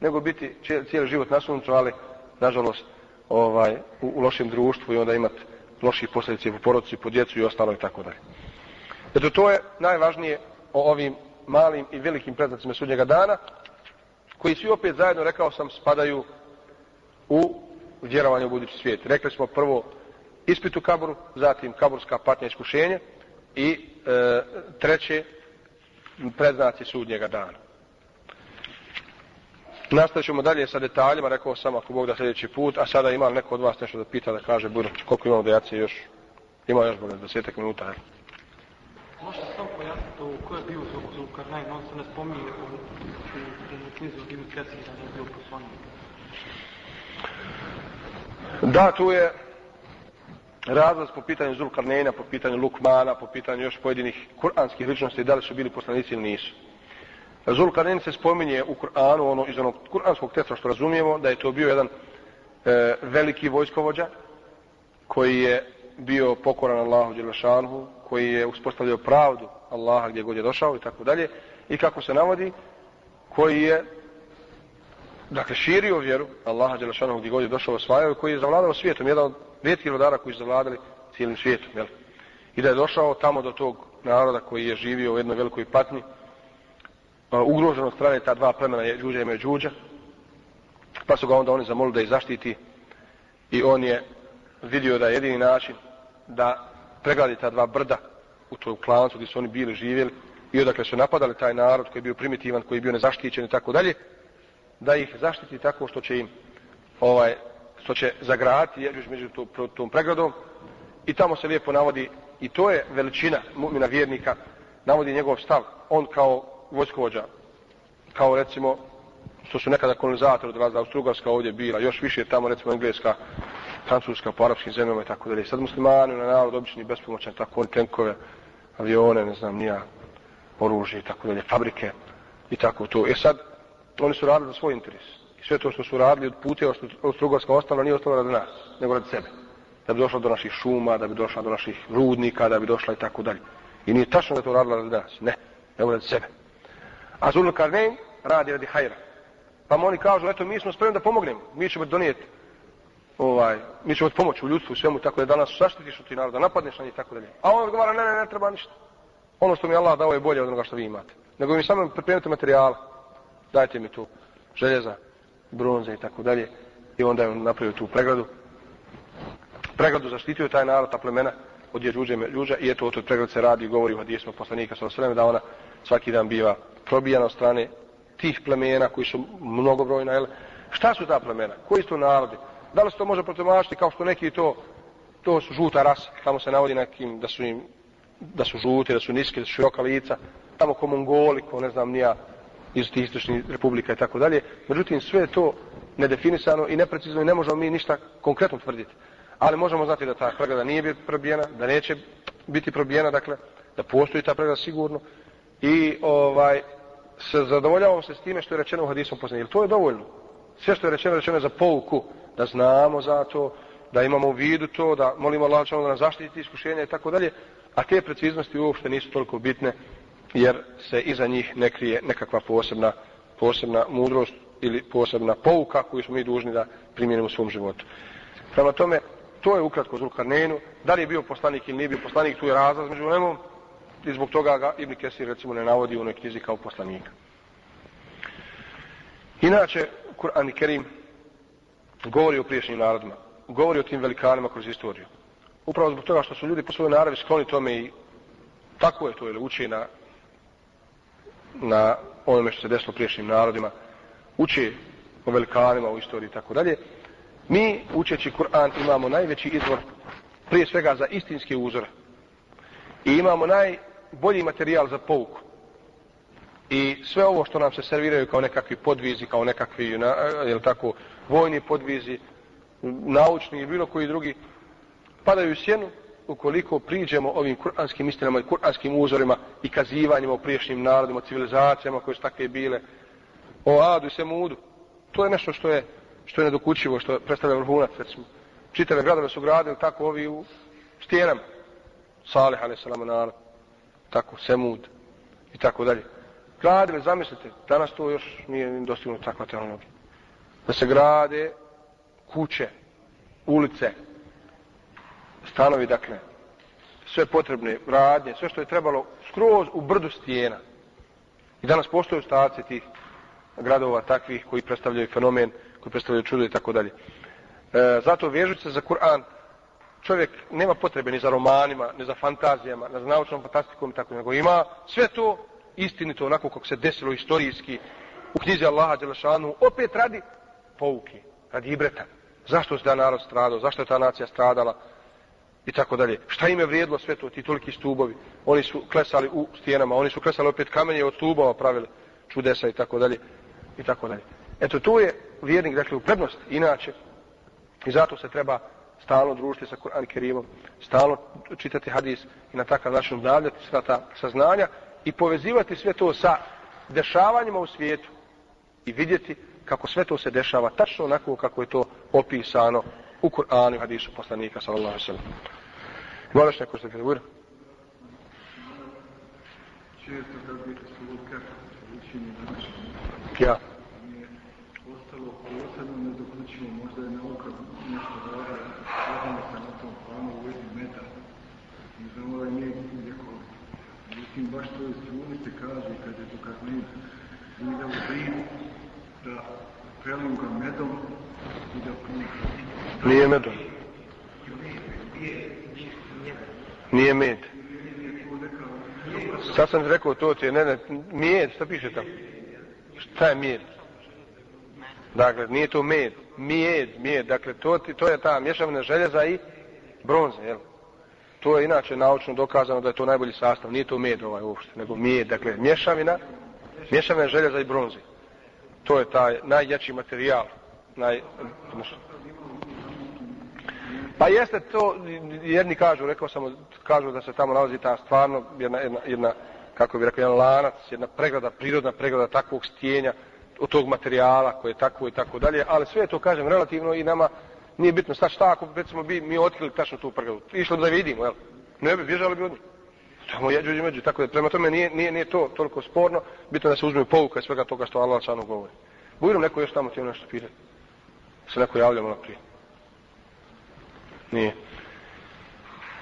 nego biti cijeli život na suncu, ali, nažalost, ovaj, u, u lošem društvu i onda imati loših posljedice po porodici, po djecu i ostalo i tako dalje. Eto, to je najvažnije o ovim malim i velikim predznacima sudnjega dana, koji svi opet zajedno, rekao sam, spadaju u vjerovanje u budući svijet. Rekli smo prvo ispit u kaboru, zatim kaburska patnja iskušenja i e, treće predznaci sudnjega dana. Nastavit ćemo dalje sa detaljima, rekao sam ako Bog da sljedeći put, a sada ima neko od vas nešto da pita, da kaže, budu, koliko imamo dejacije još, ima još bolje, desetak minuta. Ne? Možete samo pojasniti ovo, ko je bio Zulkarnain, on se ne spominje u, u, u knjizu od Ibn Kesira, da je bio poslanik. Da, tu je razlaz po pitanju Zulkarneina, po pitanju Lukmana, po pitanju još pojedinih kuranskih ličnosti, da li su bili poslanici ili nisu. Zulkarnain se spominje u Kur'anu, ono iz onog kuranskog teksta što razumijemo, da je to bio jedan e, veliki vojskovođa koji je bio pokoran Allahu Đelešanhu, koji je uspostavljao pravdu Allaha gdje god je došao i tako dalje. I kako se navodi, koji je dakle širio vjeru Allaha Đelešanhu gdje god je došao osvajao i koji je zavladao svijetom, jedan od rijetkih rodara koji su zavladali cijelim svijetom. Jel? I da je došao tamo do tog naroda koji je živio u jednoj velikoj patnji, ugrožen od strane ta dva plemena je Đuđa i Međuđa, pa su ga onda oni zamolili da ih zaštiti i on je vidio da je jedini način da pregradi ta dva brda u toj klancu gdje su oni bili živjeli i odakle su napadali taj narod koji je bio primitivan, koji je bio nezaštićen i tako dalje, da ih zaštiti tako što će im ovaj, što će zagrati jeđuž među tom, tom pregradom. I tamo se lijepo navodi i to je veličina mu'mina vjernika navodi njegov stav. On kao vojskovođa kao recimo što su nekada kolonizatori od razda Austro-Ugarska ovdje bila još više tamo recimo Engleska Francuska po arapskim zemljama i tako dalje. Sad muslimani na narod obični bespomoćan, tako oni tenkove, avione, ne znam, nija oružje i tako dalje, fabrike i tako to. E sad, oni su radili za svoj interes. I sve to što su radili od puteva što Austrugarska ostala, nije ostalo radi nas, nego radi sebe. Da bi došla do naših šuma, da bi došla do naših rudnika, da bi došla i tako dalje. I nije tačno da to radila radi nas, ne, nego radi sebe. A Zulul Karnein radi radi hajra. Pa oni kažu, eto, mi smo spremni da pomognemo, mi ćemo donijeti ovaj, mi ćemo ti pomoći u ljudstvu u svemu, tako da danas zaštitiš od ti naroda, napadneš na njih, tako dalje. A on odgovara, ne, ne, ne treba ništa. Ono što mi Allah dao je bolje od onoga što vi imate. Nego mi samo pripremite materijala. Dajte mi tu željeza, bronze i tako dalje. I onda je on napravio tu pregradu. Pregradu zaštitio taj narod, ta plemena od jeđuđe Međuđa i eto o toj pregradu se radi i govori u hadijesima poslanika sa osvrame da ona svaki dan biva probijan od strane tih plemena koji su mnogobrojna. Jel? Šta su ta plemena? Koji su to narodi? Da li se to može protumačiti kao što neki to, to su žuta rasa, tamo se navodi nekim da su im, da su žuti, da su niski, da su široka lica, tamo ko Mongoli, ko ne znam nija, iz tih istočnih republika i tako dalje. Međutim, sve je to nedefinisano i neprecizno i ne možemo mi ništa konkretno tvrditi. Ali možemo znati da ta pregrada nije bila probijena, da neće biti probijena, dakle, da postoji ta pregrada sigurno. I ovaj se zadovoljavamo se s time što je rečeno u hadisom posljednje. To je dovoljno. Sve što je rečeno, rečeno je za pouku da znamo za to, da imamo u vidu to, da molimo Allah da nas zaštiti iskušenja i tako dalje, a te preciznosti uopšte nisu toliko bitne, jer se iza njih ne krije nekakva posebna, posebna mudrost ili posebna pouka koju smo mi dužni da primjenimo u svom životu. Prema tome, to je ukratko Zulkarnenu. Da li je bio poslanik ili nije bio poslanik, tu je razlaz među lemom i zbog toga ga Ibn Kesir recimo ne navodi u onoj knjizi kao poslanika. Inače, Kur'an i Kerim govori o priješnjim narodima, govori o tim velikanima kroz istoriju. Upravo zbog toga što su ljudi po svojoj naravi skloni tome i tako je to, ili uče na, na onome što se desilo priješnjim narodima, uče o velikanima u istoriji i tako dalje. Mi, učeći Kur'an, imamo najveći izvor prije svega za istinske uzore. I imamo naj, bolji materijal za pouku. I sve ovo što nam se serviraju kao nekakvi podvizi, kao nekakvi, jel tako, vojni podvizi, naučni i bilo koji drugi, padaju u sjenu ukoliko priđemo ovim kuranskim istinama i kuranskim uzorima i kazivanjima o priješnjim narodima, civilizacijama koje su takve bile, o Adu i Semudu. To je nešto što je, što je nedokućivo, što predstavlja vrhunac, recimo. Čitave gradove su gradili tako ovi u stijenama. Salih, ali salam, narod. Tako, Semud i tako dalje. Gradili, zamislite, danas to još nije dostignuto takva tehnologija. Da se grade kuće, ulice, stanovi, dakle, sve potrebne radnje, sve što je trebalo skroz u brdu stijena. I danas postoje ostaci tih gradova takvih koji predstavljaju fenomen, koji predstavljaju čudo i tako dalje. E, zato vežući se za Kur'an, čovjek nema potrebe ni za romanima, ni za fantazijama, ni za naučnom fantastikom i tako nego ima sve to istinito onako kako se desilo istorijski u knjizi Allaha Đelešanu, opet radi pouke, radi ibreta. Zašto se da narod stradao, zašto je ta nacija stradala i tako dalje. Šta im je vrijedilo sve to, ti toliki stubovi. Oni su klesali u stijenama, oni su klesali opet kamenje od stubova pravili čudesa i tako dalje. I tako dalje. Eto, tu je vjernik, dakle, u prednost. Inače, i zato se treba stalno družiti sa Kur'an Kerimom, stalno čitati hadis i na takav način obnavljati sva ta saznanja i povezivati sve to sa dešavanjima u svijetu i vidjeti kako sve to se dešava tačno onako kako je to opisano u Kur'anu i hadisu poslanika sallallahu alejhi ve sellem. Moraš neko što? Često bi se učini znači Ja ostalo posebno ne dokućimo, možda je nauka nešto rada, radimo se na tom planu u vezi meta. I znamo ovaj da nije neko, Međutim, baš to je iz se kaže kad je to kad mi ide u zid, da preliju ga medom i da puni Nije medom. Nije med. Sad sam rekao to ti je, ne, ne, mijed, šta piše tamo? Šta je mijed? Dakle, nije to med, mijed, mijed, dakle, to, ti, to je ta mješavina željeza i bronze, jel? To je inače naučno dokazano da je to najbolji sastav, nije to med ovaj uopšte, nego mijed, dakle, mješavina, mješavina željeza i bronze. To je taj najjači materijal, naj, Pa jeste to, jedni kažu, rekao sam, kažu da se tamo nalazi ta stvarno jedna, jedna, jedna kako bi rekao, jedan lanac, jedna pregrada, prirodna pregrada takvog stijenja, od tog materijala koje je takvo i tako dalje, ali sve to kažem relativno i nama nije bitno Sad šta ako recimo bi mi otkrili tačno tu pregradu. Išlo da vidimo, jel? Ne bi bježali bi od njih. Tamo jeđu i među, tako da prema tome nije, nije, nije to toliko sporno, bitno da se uzme pouka svega toga što Allah sanu govori. Bujrom neko još tamo htio nešto pitati. Se neko javlja malo prije. Nije.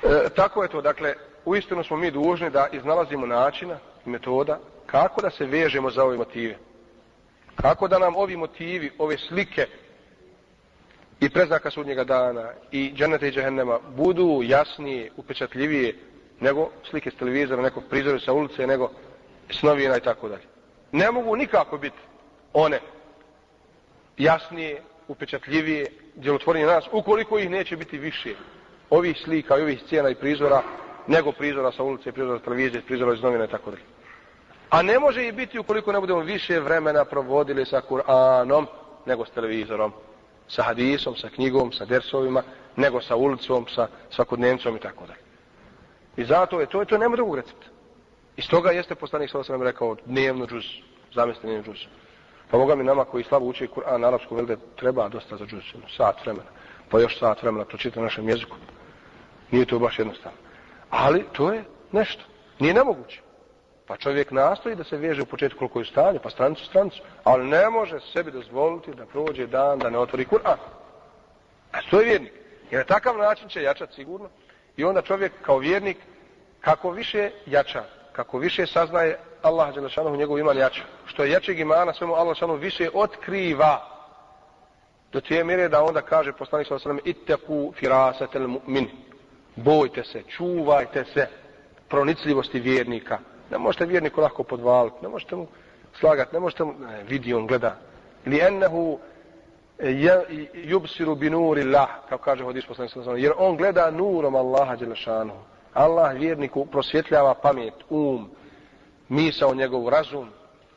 E, tako je to, dakle, uistinu smo mi dužni da iznalazimo načina, metoda, kako da se vežemo za ove motive. Kako da nam ovi motivi, ove slike i preznaka sudnjega dana i dženeta i džehennema budu jasnije, upečatljivije nego slike s televizora, nekog prizore sa ulice, nego s novina i tako dalje. Ne mogu nikako biti one jasnije, upečatljivije, djelotvornije nas, ukoliko ih neće biti više ovih slika i ovih scena i prizora, nego prizora sa ulice, prizora sa televizije, prizora iz novina i tako dalje. A ne može i biti ukoliko ne budemo više vremena provodili sa Kur'anom, nego s televizorom, sa hadisom, sa knjigom, sa dersovima, nego sa ulicom, sa svakodnevnicom i tako dalje. I zato je to, to nema drugog recepta. I stoga jeste poslanik sa sam rekao dnevno džuz, zamislite dnevno džuz. Pa moga mi nama koji slabo uči Kur'an na arapskom, velde, treba dosta za džuz, sat vremena. Pa još sat vremena pročita našem jeziku. Nije to baš jednostavno. Ali to je nešto. Nije nemoguće. Pa čovjek nastoji da se veže u početku koliko je stanje, pa stranicu, stranicu. Ali ne može sebi dozvoliti da prođe dan da ne otvori Kur'an. A to je vjernik. Jer na takav način će jačati sigurno. I onda čovjek kao vjernik kako više jača, kako više saznaje Allah Đelešanu njegov iman jača. Što je jačeg imana, sve mu Allah Đelešanu više otkriva. Do tije mjere da onda kaže poslanik sallallahu alejhi ve sellem ittaqu firasatal mu'min. Bojte se, čuvajte se pronicljivosti vjernika. Ne možete vjerniku lako podvaliti, ne možete mu slagati, ne možete mu, ne, vidi on gleda. Li ennehu e, yubsiru bi nuri kao kaže hadis poslanik sallallahu jer on gleda nurom Allaha dželle Allah vjerniku prosvjetljava pamet, um, misao njegov razum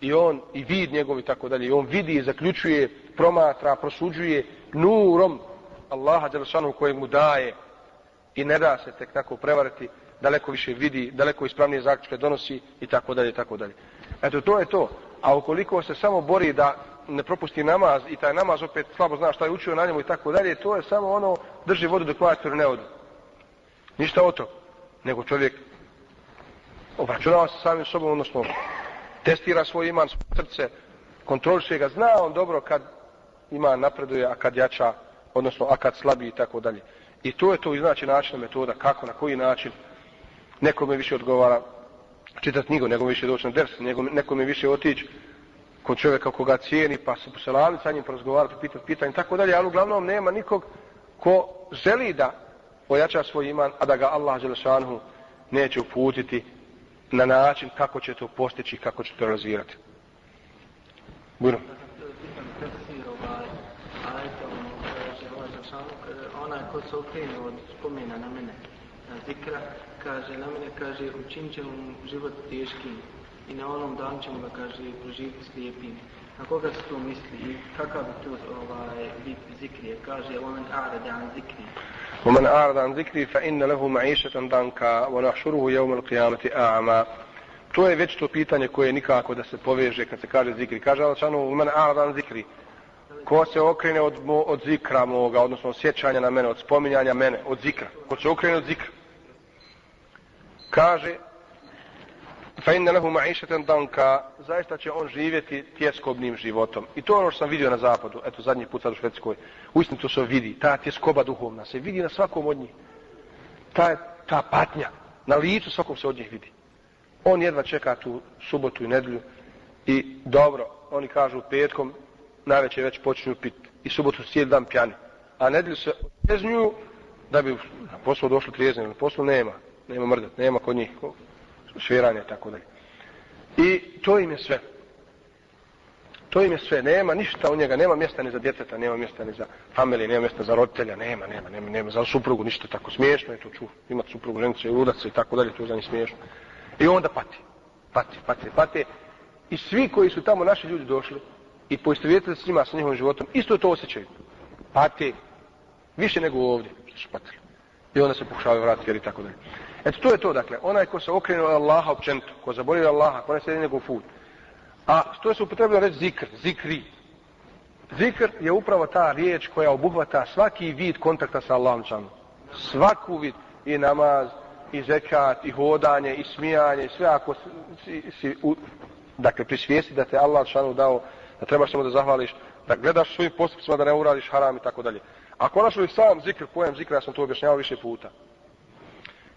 i on i vid njegov i tako dalje. I on vidi, zaključuje, promatra, prosuđuje nurom Allaha Đelešanu kojeg mu daje i ne da se tek tako prevariti, daleko više vidi, daleko ispravnije zaključke donosi i tako dalje i tako dalje. Eto, to je to. A ukoliko se samo bori da ne propusti namaz i taj namaz opet slabo zna šta je učio na njemu i tako dalje, to je samo ono drži vodu dok vator ne odu. Ništa o to. Nego čovjek obračunava se samim sobom, odnosno testira svoj iman, svoje srce, kontroliše ga, zna on dobro kad ima napreduje, a kad jača, odnosno a kad slabi i tako dalje. I to je to znači način metoda, kako, na koji način nekome više odgovara čitati knjigu, nego više doći na ders, nego, nekome više otići kod čovjeka koga cijeni, pa se poselaviti sa njim, porazgovarati, pitati pitanje tako dalje, ali uglavnom nema nikog ko želi da ojača svoj iman, a da ga Allah Želešanhu neće uputiti na način kako će to postići kako će to razvirati. Bujno. Ono, ovaj onaj ko se okrenu od spomena na mene, zikra, kaže, na mene kaže, učinit će mu život teškim i na onom dan ćemo ga, kaže, proživiti slijepim. Na koga se to misli i kakav bi to ovaj, bit zikrije? Kaže, on arada an zikri. ومن أعرض عن ذكري فإن له معيشة ضنكا ونحشره يوم القيامة أعمى To je već to pitanje koje nikako da se poveže kad se kaže zikri. Kaže Allah šanu, man a'radan zikri. Ko se okrene od, od zikra moga, odnosno od sjećanja na mene, od spominjanja mene, od zikra. Ko se okrene od zikra. Kaže, fa inna lahu ma'išatan danka, zaista će on živjeti tjeskobnim životom. I to je ono što sam vidio na zapadu, eto zadnji put sad u Švedskoj. Uistinu to se vidi, ta tjeskoba duhovna se vidi na svakom od njih. Ta, ta patnja, na licu svakom se od njih vidi. On jedva čeka tu subotu i nedelju i dobro, oni kažu petkom, najveće već počinju pit i subotu cijeli dan pjani. A nedelju se treznju da bi na poslu došli trijezni, na poslu nema, nema mrdat, nema kod njih šveranje i tako dalje. I to im je sve. To im je sve. Nema ništa u njega, nema mjesta ni za djeteta, nema mjesta ni za familije, nema mjesta za roditelja, nema, nema, nema, nema za suprugu, ništa tako smiješno je to ču. imat suprugu, ženicu i ludaca i tako dalje, to je za njih smiješno. I onda pati. Pati, pati, pati. I svi koji su tamo naši ljudi došli i poistovjetili s njima, sa njihovim životom, isto to osjećaju. Pati. Više nego ovdje, što su patili. I onda se pokušavaju vratiti, jer i tako dalje. Eto, to je to, dakle. Onaj ko se okrenu od Allaha općenito, ko zaboravi Allaha, ko ne sedi njegov put. A što se upotrebilo reći zikr, zikri. Zikr je upravo ta riječ koja obuhvata svaki vid kontakta sa Allahom čanom. Svaku vid. I namaz, i zekat, i hodanje, i smijanje, i sve ako si, si u, dakle, prisvijesti da te Allah šanu dao, da trebaš samo da zahvališ, da gledaš svojim postupcima da ne uradiš haram i tako dalje. A konačno i sam zikr, pojem zikra, ja sam to objašnjavao više puta,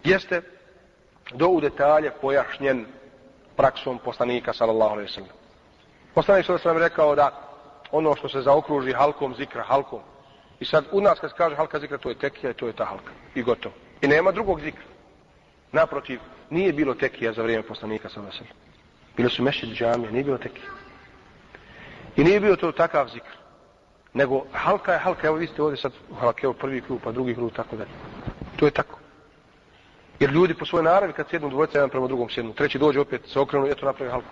jeste do u detalje pojašnjen praksom poslanika sallallahu alejhi ve sellem. Poslanik sallallahu alejhi rekao da ono što se zaokruži halkom zikra, halkom. I sad u nas kad se kaže halka zikra, to je tekija i to je ta halka. I gotovo. I nema drugog zikra. Naprotiv, nije bilo tekija za vrijeme poslanika sallallahu alejhi ve sellem. Bile su mešćid džamije, nije bilo tekija. I nije bio to takav zikr. Nego halka je halka, evo vi ste ovdje sad halka, evo prvi krug, pa drugi krug, tako dalje. To je tako. Jer ljudi po svojoj naravi kad sjednu dvojica jedan prema drugom sjednu, treći dođe opet se okrenu i eto napravi halku.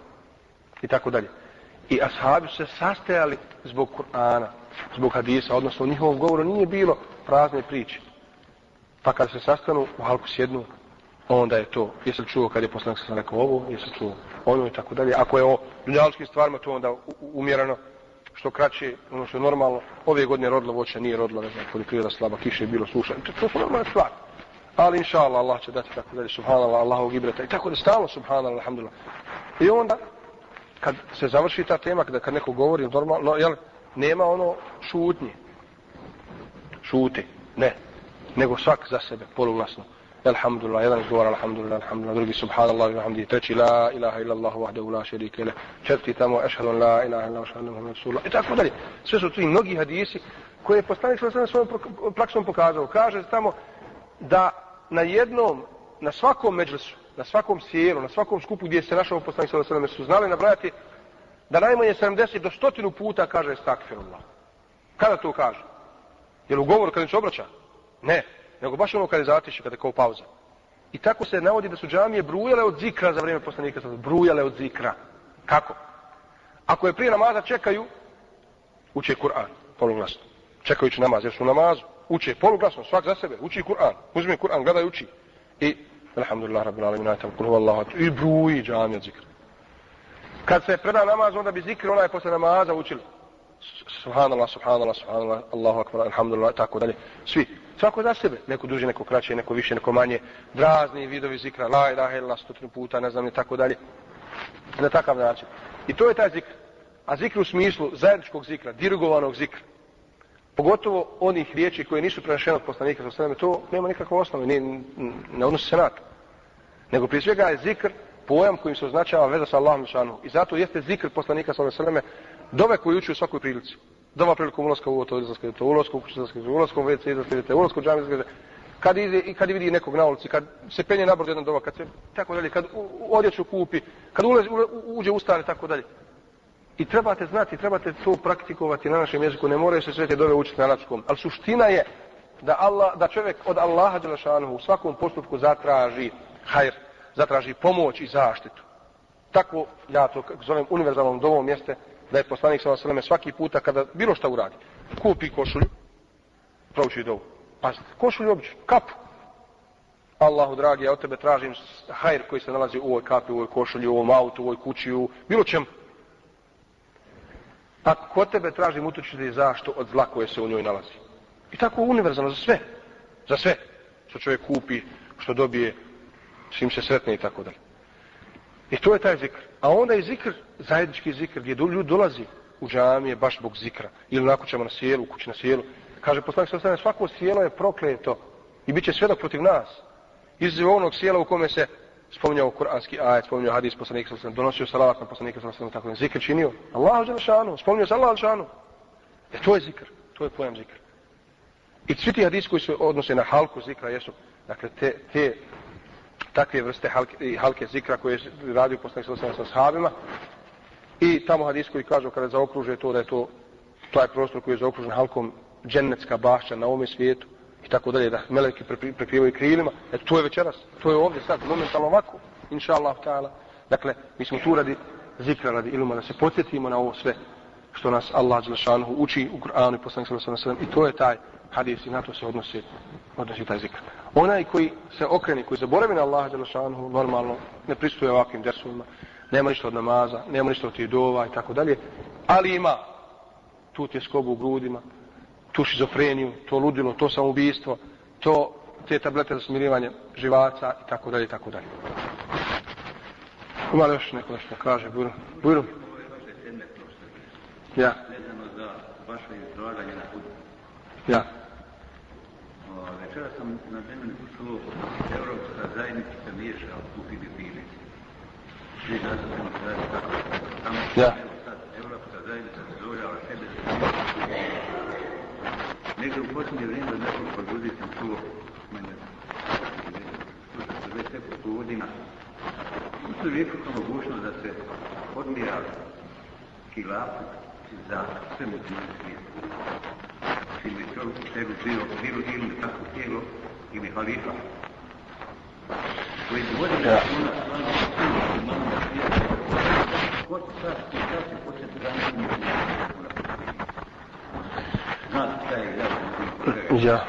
I tako dalje. I ashabi su se sastajali zbog Kur'ana, zbog hadisa, odnosno u njihovom govoru nije bilo prazne priče. Pa kad se sastanu u halku sjednu, onda je to, jesi li čuo kad je poslanik sam rekao ovo, jesi li čuo ono i tako dalje. Ako je o dunjalskim stvarima, to onda umjereno, što kraće, ono što je normalno, ove godine rodilo voće, nije rodilo, ne znam, poljoprivreda slaba, kiše je bilo suša, to su normalne stvari ali inša Allah, Allah će dati tako dalje, subhanallah, Allahovog ibrata, i tako da stalo, subhanallah, alhamdulillah. I onda, kad se završi ta tema, kada kad neko govori, normalno, jel, nema ono šutnje. Šute, ne. Nego svak za sebe, poluglasno. Alhamdulillah, jedan izgovara Alhamdulillah, Alhamdulillah, drugi Subhanallah, Alhamdulillah, treći La ilaha illa Allah, wahdahu la šerike le, četvrti tamo, Ešhadu la ilaha illa Allah, Muhammed Rasulullah, i tako dalje. Sve su tu i mnogi hadisi koje je poslanik sa svojom praksom pokazao. Kaže tamo da na jednom, na svakom međlisu, na svakom sjelu, na svakom skupu gdje se našao poslanik sa svojom su znali nabrajati da najmanje 70 do stotinu puta kaže stakfirullah. Kada to kaže? Je li u govoru kada se obraća? Ne nego baš ono kada je zatiši, kada je kao pauza. I tako se navodi da su džamije brujale od zikra za vrijeme poslanika, brujale od zikra. Kako? Ako je prije namaza čekaju, uče Kur'an, poluglasno. Čekajući namaz, jer su namazu, uče poluglasno, svak za sebe, uči Kur'an, uzme Kur'an, gledaj, uči. I, alhamdulillah, rabbil alamin, ajtam, kulhu Allah, i bruji džamije od zikra. Kad se preda namaz, onda bi zikr, ona je posle namaza učili. Subhanallah, subhanallah, subhanallah, Allahu akbar, alhamdulillah, tako dalje. Svi. Svako za sebe. Neko duže, neko kraće, neko više, neko manje. razni vidovi zikra, la ilaha illa stotinu puta, ne znam i tako dalje. Na takav način. I to je taj zikr. A zikr u smislu zajedničkog zikra, dirigovanog zikra. Pogotovo onih riječi koje nisu prenašene od poslanika sa sveme, to nema nikakve osnove, ne, ne odnosi se na to. Nego prije svega je zikr pojam kojim se označava veza sa Allahom šanu. I zato jeste zikr poslanika sa sveme dove koji uči u svakoj prilici Dova prilikom ulaska u to izlaska, to ulaska u kuću, izlaska, ulaskom u WC, izlaska, ulaska u džami, izlaska, kad ide i kad vidi nekog na ulici, kad se penje na brod jedan dova, kad se tako dalje, kad odjeću kupi, kad ulazi, uđe u stare, tako dalje. I trebate znati, trebate to praktikovati na našem jeziku, ne moraju se sve te dove učiti na arapskom. Ali suština je da, Allah, da čovjek od Allaha Đelešanuhu u svakom postupku zatraži hajr, zatraži pomoć i zaštitu. Tako ja to zovem univerzalnom dovom mjeste, da je poslanik sallallahu alejhi svaki puta kada bilo šta uradi, kupi košulju, prouči dovu. Pazite, košulju obično, kapu. Allahu dragi, ja od tebe tražim hajr koji se nalazi u ovoj kapi, u ovoj košulji, u ovom autu, u ovoj kući, u bilo čemu. A kod tebe tražim utočiti zašto od zla koje se u njoj nalazi. I tako univerzalno za sve. Za sve. Što čovjek kupi, što dobije, čim se sretne i tako dalje. I to je taj zikr. A onda je zikr, zajednički zikr, gdje ljudi dolazi u džamije baš zbog zikra. Ili na kućama na sjelu, kući na sjelu. Kaže poslanik sa svako sjelo je prokleto i bit će svedok protiv nas. Iz onog sjela u kome se spominjao kuranski ajet, spominjao hadis poslanika sallallahu donosio salavat na poslanika sallallahu tako je zikr činio. Allahu dželle šanu, spominjao se Allahu šanu. E to je zikr, to je pojam zikr. I svi ti hadis koji se odnose na halku zikra jesu, dakle, te, te takve vrste halke, halke zikra koje je radio poslanik sallallahu sa sahabima. I tamo hadis koji kažu kada zaokruže to da je to taj prostor koji je zaokružen halkom džennetska bašća na ovom svijetu i tako dalje, da meleki prekrivaju krilima. E to je večeras, to je ovdje sad, momentalno ovako, inša Allah ta'ala. Dakle, mi smo tu radi zikra, radi iluma, da se podsjetimo na ovo sve što nas Allah Đelešanuhu uči u Kur'anu i poslanik sallallahu alejhi ve i to je taj hadis i na to se odnosi odnosi taj zikr. Onaj koji se okreni, koji zaboravi na Allaha Đelešanuhu, normalno ne pristuje ovakvim dersovima, nema ništa od namaza, nema ništa od tih dova i tako dalje, ali ima tu tjeskobu u grudima, tu šizofreniju, to ludilo, to samoubistvo, to te tablete za smirivanje živaca i tako dalje i tako dalje. Ima li još neko nešto kaže, Bujru? Bujru? Ja. Vezano za vaše izlaganje na putu. Ja. Večera sam na temelju čuo Evropska zajednica miješa u Filipini. Svi zastupimo se zajedno tako. Tamo Ja. sad Evropska zajednica dozvoljava sebe se miješa. Negdje u posljednje vrijeme od nekoliko ljudi sam čuo mene. To se već nekoliko godina. Tu rijeku kao mogućnost da se odmira kilapu za sve muslimane svijeta. Ili čovjek u sebi bilo, bilo ili tako tijelo, ili halifa. Koji vodi Ja. da ona stvarno svim muslimanima svijeta. Ko će sad, ko sad će početi da ne muslimane Znate šta je jasno. Ja.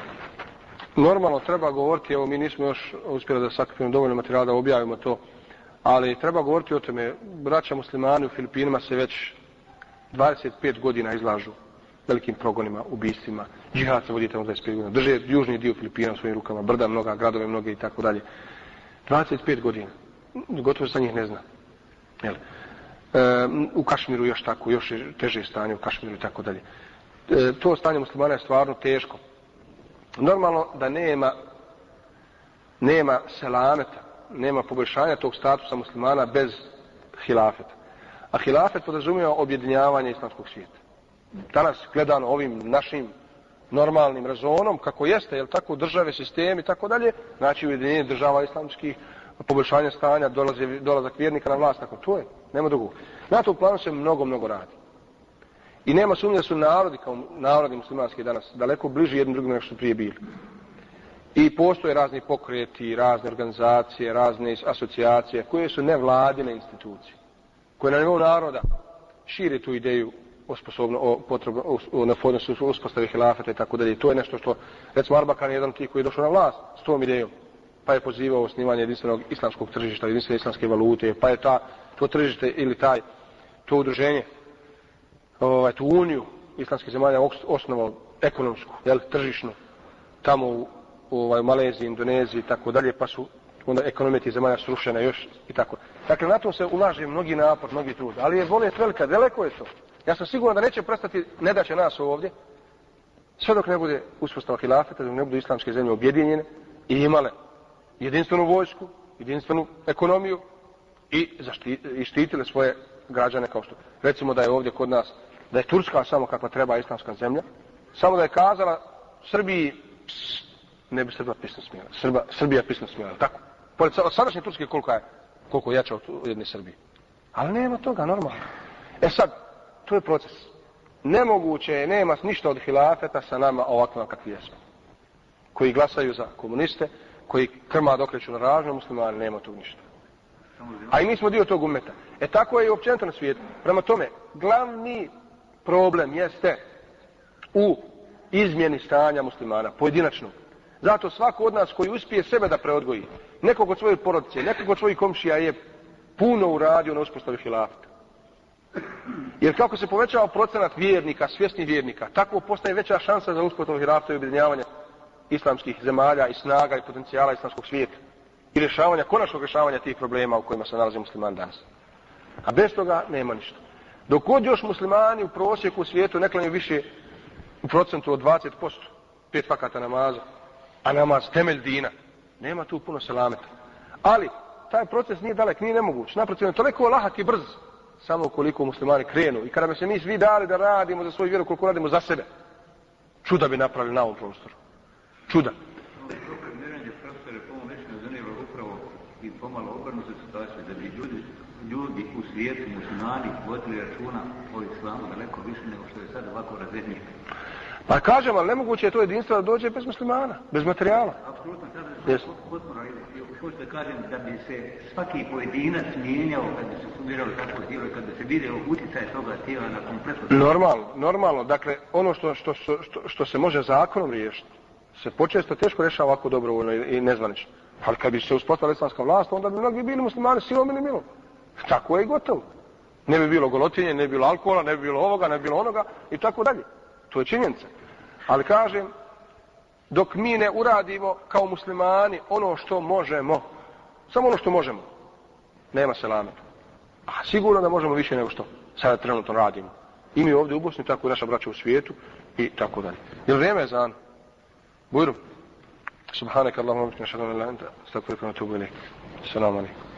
Normalno treba govoriti, evo mi nismo još uspjeli da sakupimo dovoljno materijala da objavimo to, ali treba govoriti o tome. Braća muslimani u Filipinima se već 25 godina izlažu velikim progonima, ubistvima. Džihad se vodi tamo 25 godina. Drže južni dio Filipina u svojim rukama, brda mnoga, gradove mnoge i tako dalje. 25 godina. Gotovo se njih ne zna. Jel? E, u Kašmiru još tako, još je teže stanje u Kašmiru i tako dalje. E, to stanje muslimana je stvarno teško. Normalno da nema nema selameta, nema poboljšanja tog statusa muslimana bez hilafeta. A hilafet podrazumijeva objedinjavanje islamskog svijeta. Danas gledano ovim našim normalnim razonom, kako jeste, jel tako, države, sistemi i tako dalje, znači ujedinjenje država islamskih, poboljšanje stanja, dolaze, dolazak vjernika na vlast, tako to je, nema drugog. Na tom planu se mnogo, mnogo radi. I nema sumnje da su narodi, kao narodi muslimanski danas, daleko bliži jednim drugim nego što prije bili. I postoje razni pokreti, razne organizacije, razne asocijacije, koje su nevladine institucije, koje na nivou naroda šire tu ideju o sposobno, o potrebno, o, o neophodnosti uspostavi hilafeta i tako dalje. To je nešto što, recimo, Arbakan je jedan tih koji je došao na vlast s tom idejom, pa je pozivao snimanje jedinstvenog islamskog tržišta, jedinstvene islamske valute, pa je ta, to tržište ili taj, to udruženje, ovaj, tu uniju islamskih zemalja osnovao ekonomsku, jel, tržišnu, tamo u, u ovaj, Maleziji, Indoneziji i tako dalje, pa su onda ekonomije tih zemalja srušene još i tako. Dakle, na to se ulaže mnogi napor, mnogi trud, ali je bolest velika, daleko je to. Ja sam siguran da neće prestati, ne da će nas ovdje, sve dok ne bude uspostava hilafeta, dok ne budu islamske zemlje objedinjene i imale jedinstvenu vojsku, jedinstvenu ekonomiju i, zašti, i štitile svoje građane kao što. Recimo da je ovdje kod nas, da je Turska samo kakva treba islamska zemlja, samo da je kazala Srbiji, pss, ne bi Srba pisno smijela, Srba, Srbija pisno smijela, tako. Pored sadašnje Turske koliko je, koliko je jača od jedne Srbije. Ali nema toga, normalno. E sad, to je proces. Nemoguće je, nema ništa od hilafeta sa nama ovakvima kakvi jesmo. Koji glasaju za komuniste, koji krma dokreću na ražne muslimane, nema tog ništa. A i mi smo dio tog umeta. E tako je i općenito na svijetu. Prema tome, glavni problem jeste u izmjeni stanja muslimana, pojedinačnog. Zato svako od nas koji uspije sebe da preodgoji, nekog od svoje porodice, nekog od svojih komšija je puno uradio na uspostavi hilafeta. Jer kako se povećava procenat vjernika, svjesnih vjernika, tako postaje veća šansa za uspostavu hilafeta i objedinjavanje islamskih zemalja i snaga i potencijala islamskog svijeta i rješavanja, konačnog rješavanja tih problema u kojima se nalazi musliman danas. A bez toga nema ništa. Dok god još muslimani u prosjeku u svijetu ne klanju više u procentu od 20%, pet fakata namaza, a namaz temelj dina, nema tu puno selameta. Ali, taj proces nije dalek, nije nemoguć. Naprotiv, je toliko lahak i brz, samo koliko muslimani krenu. I kada bi se mi svi dali da radimo za svoju vjeru, koliko radimo za sebe, čuda bi napravili na ovom prostoru. Čuda. i pomalo obrnutu situaciju, da bi ljudi, ljudi u svijetu, muslimani, vodili računa o islamu daleko više nego što je sad ovako razrednije. Pa kažem, ali nemoguće je to jedinstvo da dođe bez muslimana, bez materijala. Apsolutno, sada je yes. potpuno, hoću da kažem da bi se svaki pojedinac mijenjao kad bi se sumirali tako tijelo i kad bi se vidio utjecaj toga tijela na kompletno... Normalno, normalno. Dakle, ono što, što, što, što, što se može zakonom riješiti, se počesto teško rješava ovako dobrovoljno i nezvanično. Ali kad bi se uspostavila islamska vlast, onda bi mnogi bili muslimani silom ili milom. Tako je gotovo. Ne bi bilo golotinje, ne bi bilo alkohola, ne bi bilo ovoga, ne bi bilo onoga i tako dalje. To je činjenica. Ali kažem, dok mi ne uradimo kao muslimani ono što možemo, samo ono što možemo, nema se lame. A sigurno da možemo više nego što sada trenutno radimo. I mi ovdje u Bosni, tako i naša braća u svijetu i tako dalje. Jel vrijeme je za ano? Bujru. Subhanak Allahumma, nešadu ne lenta, stakvirka na tubu ili. Salamu alaikum.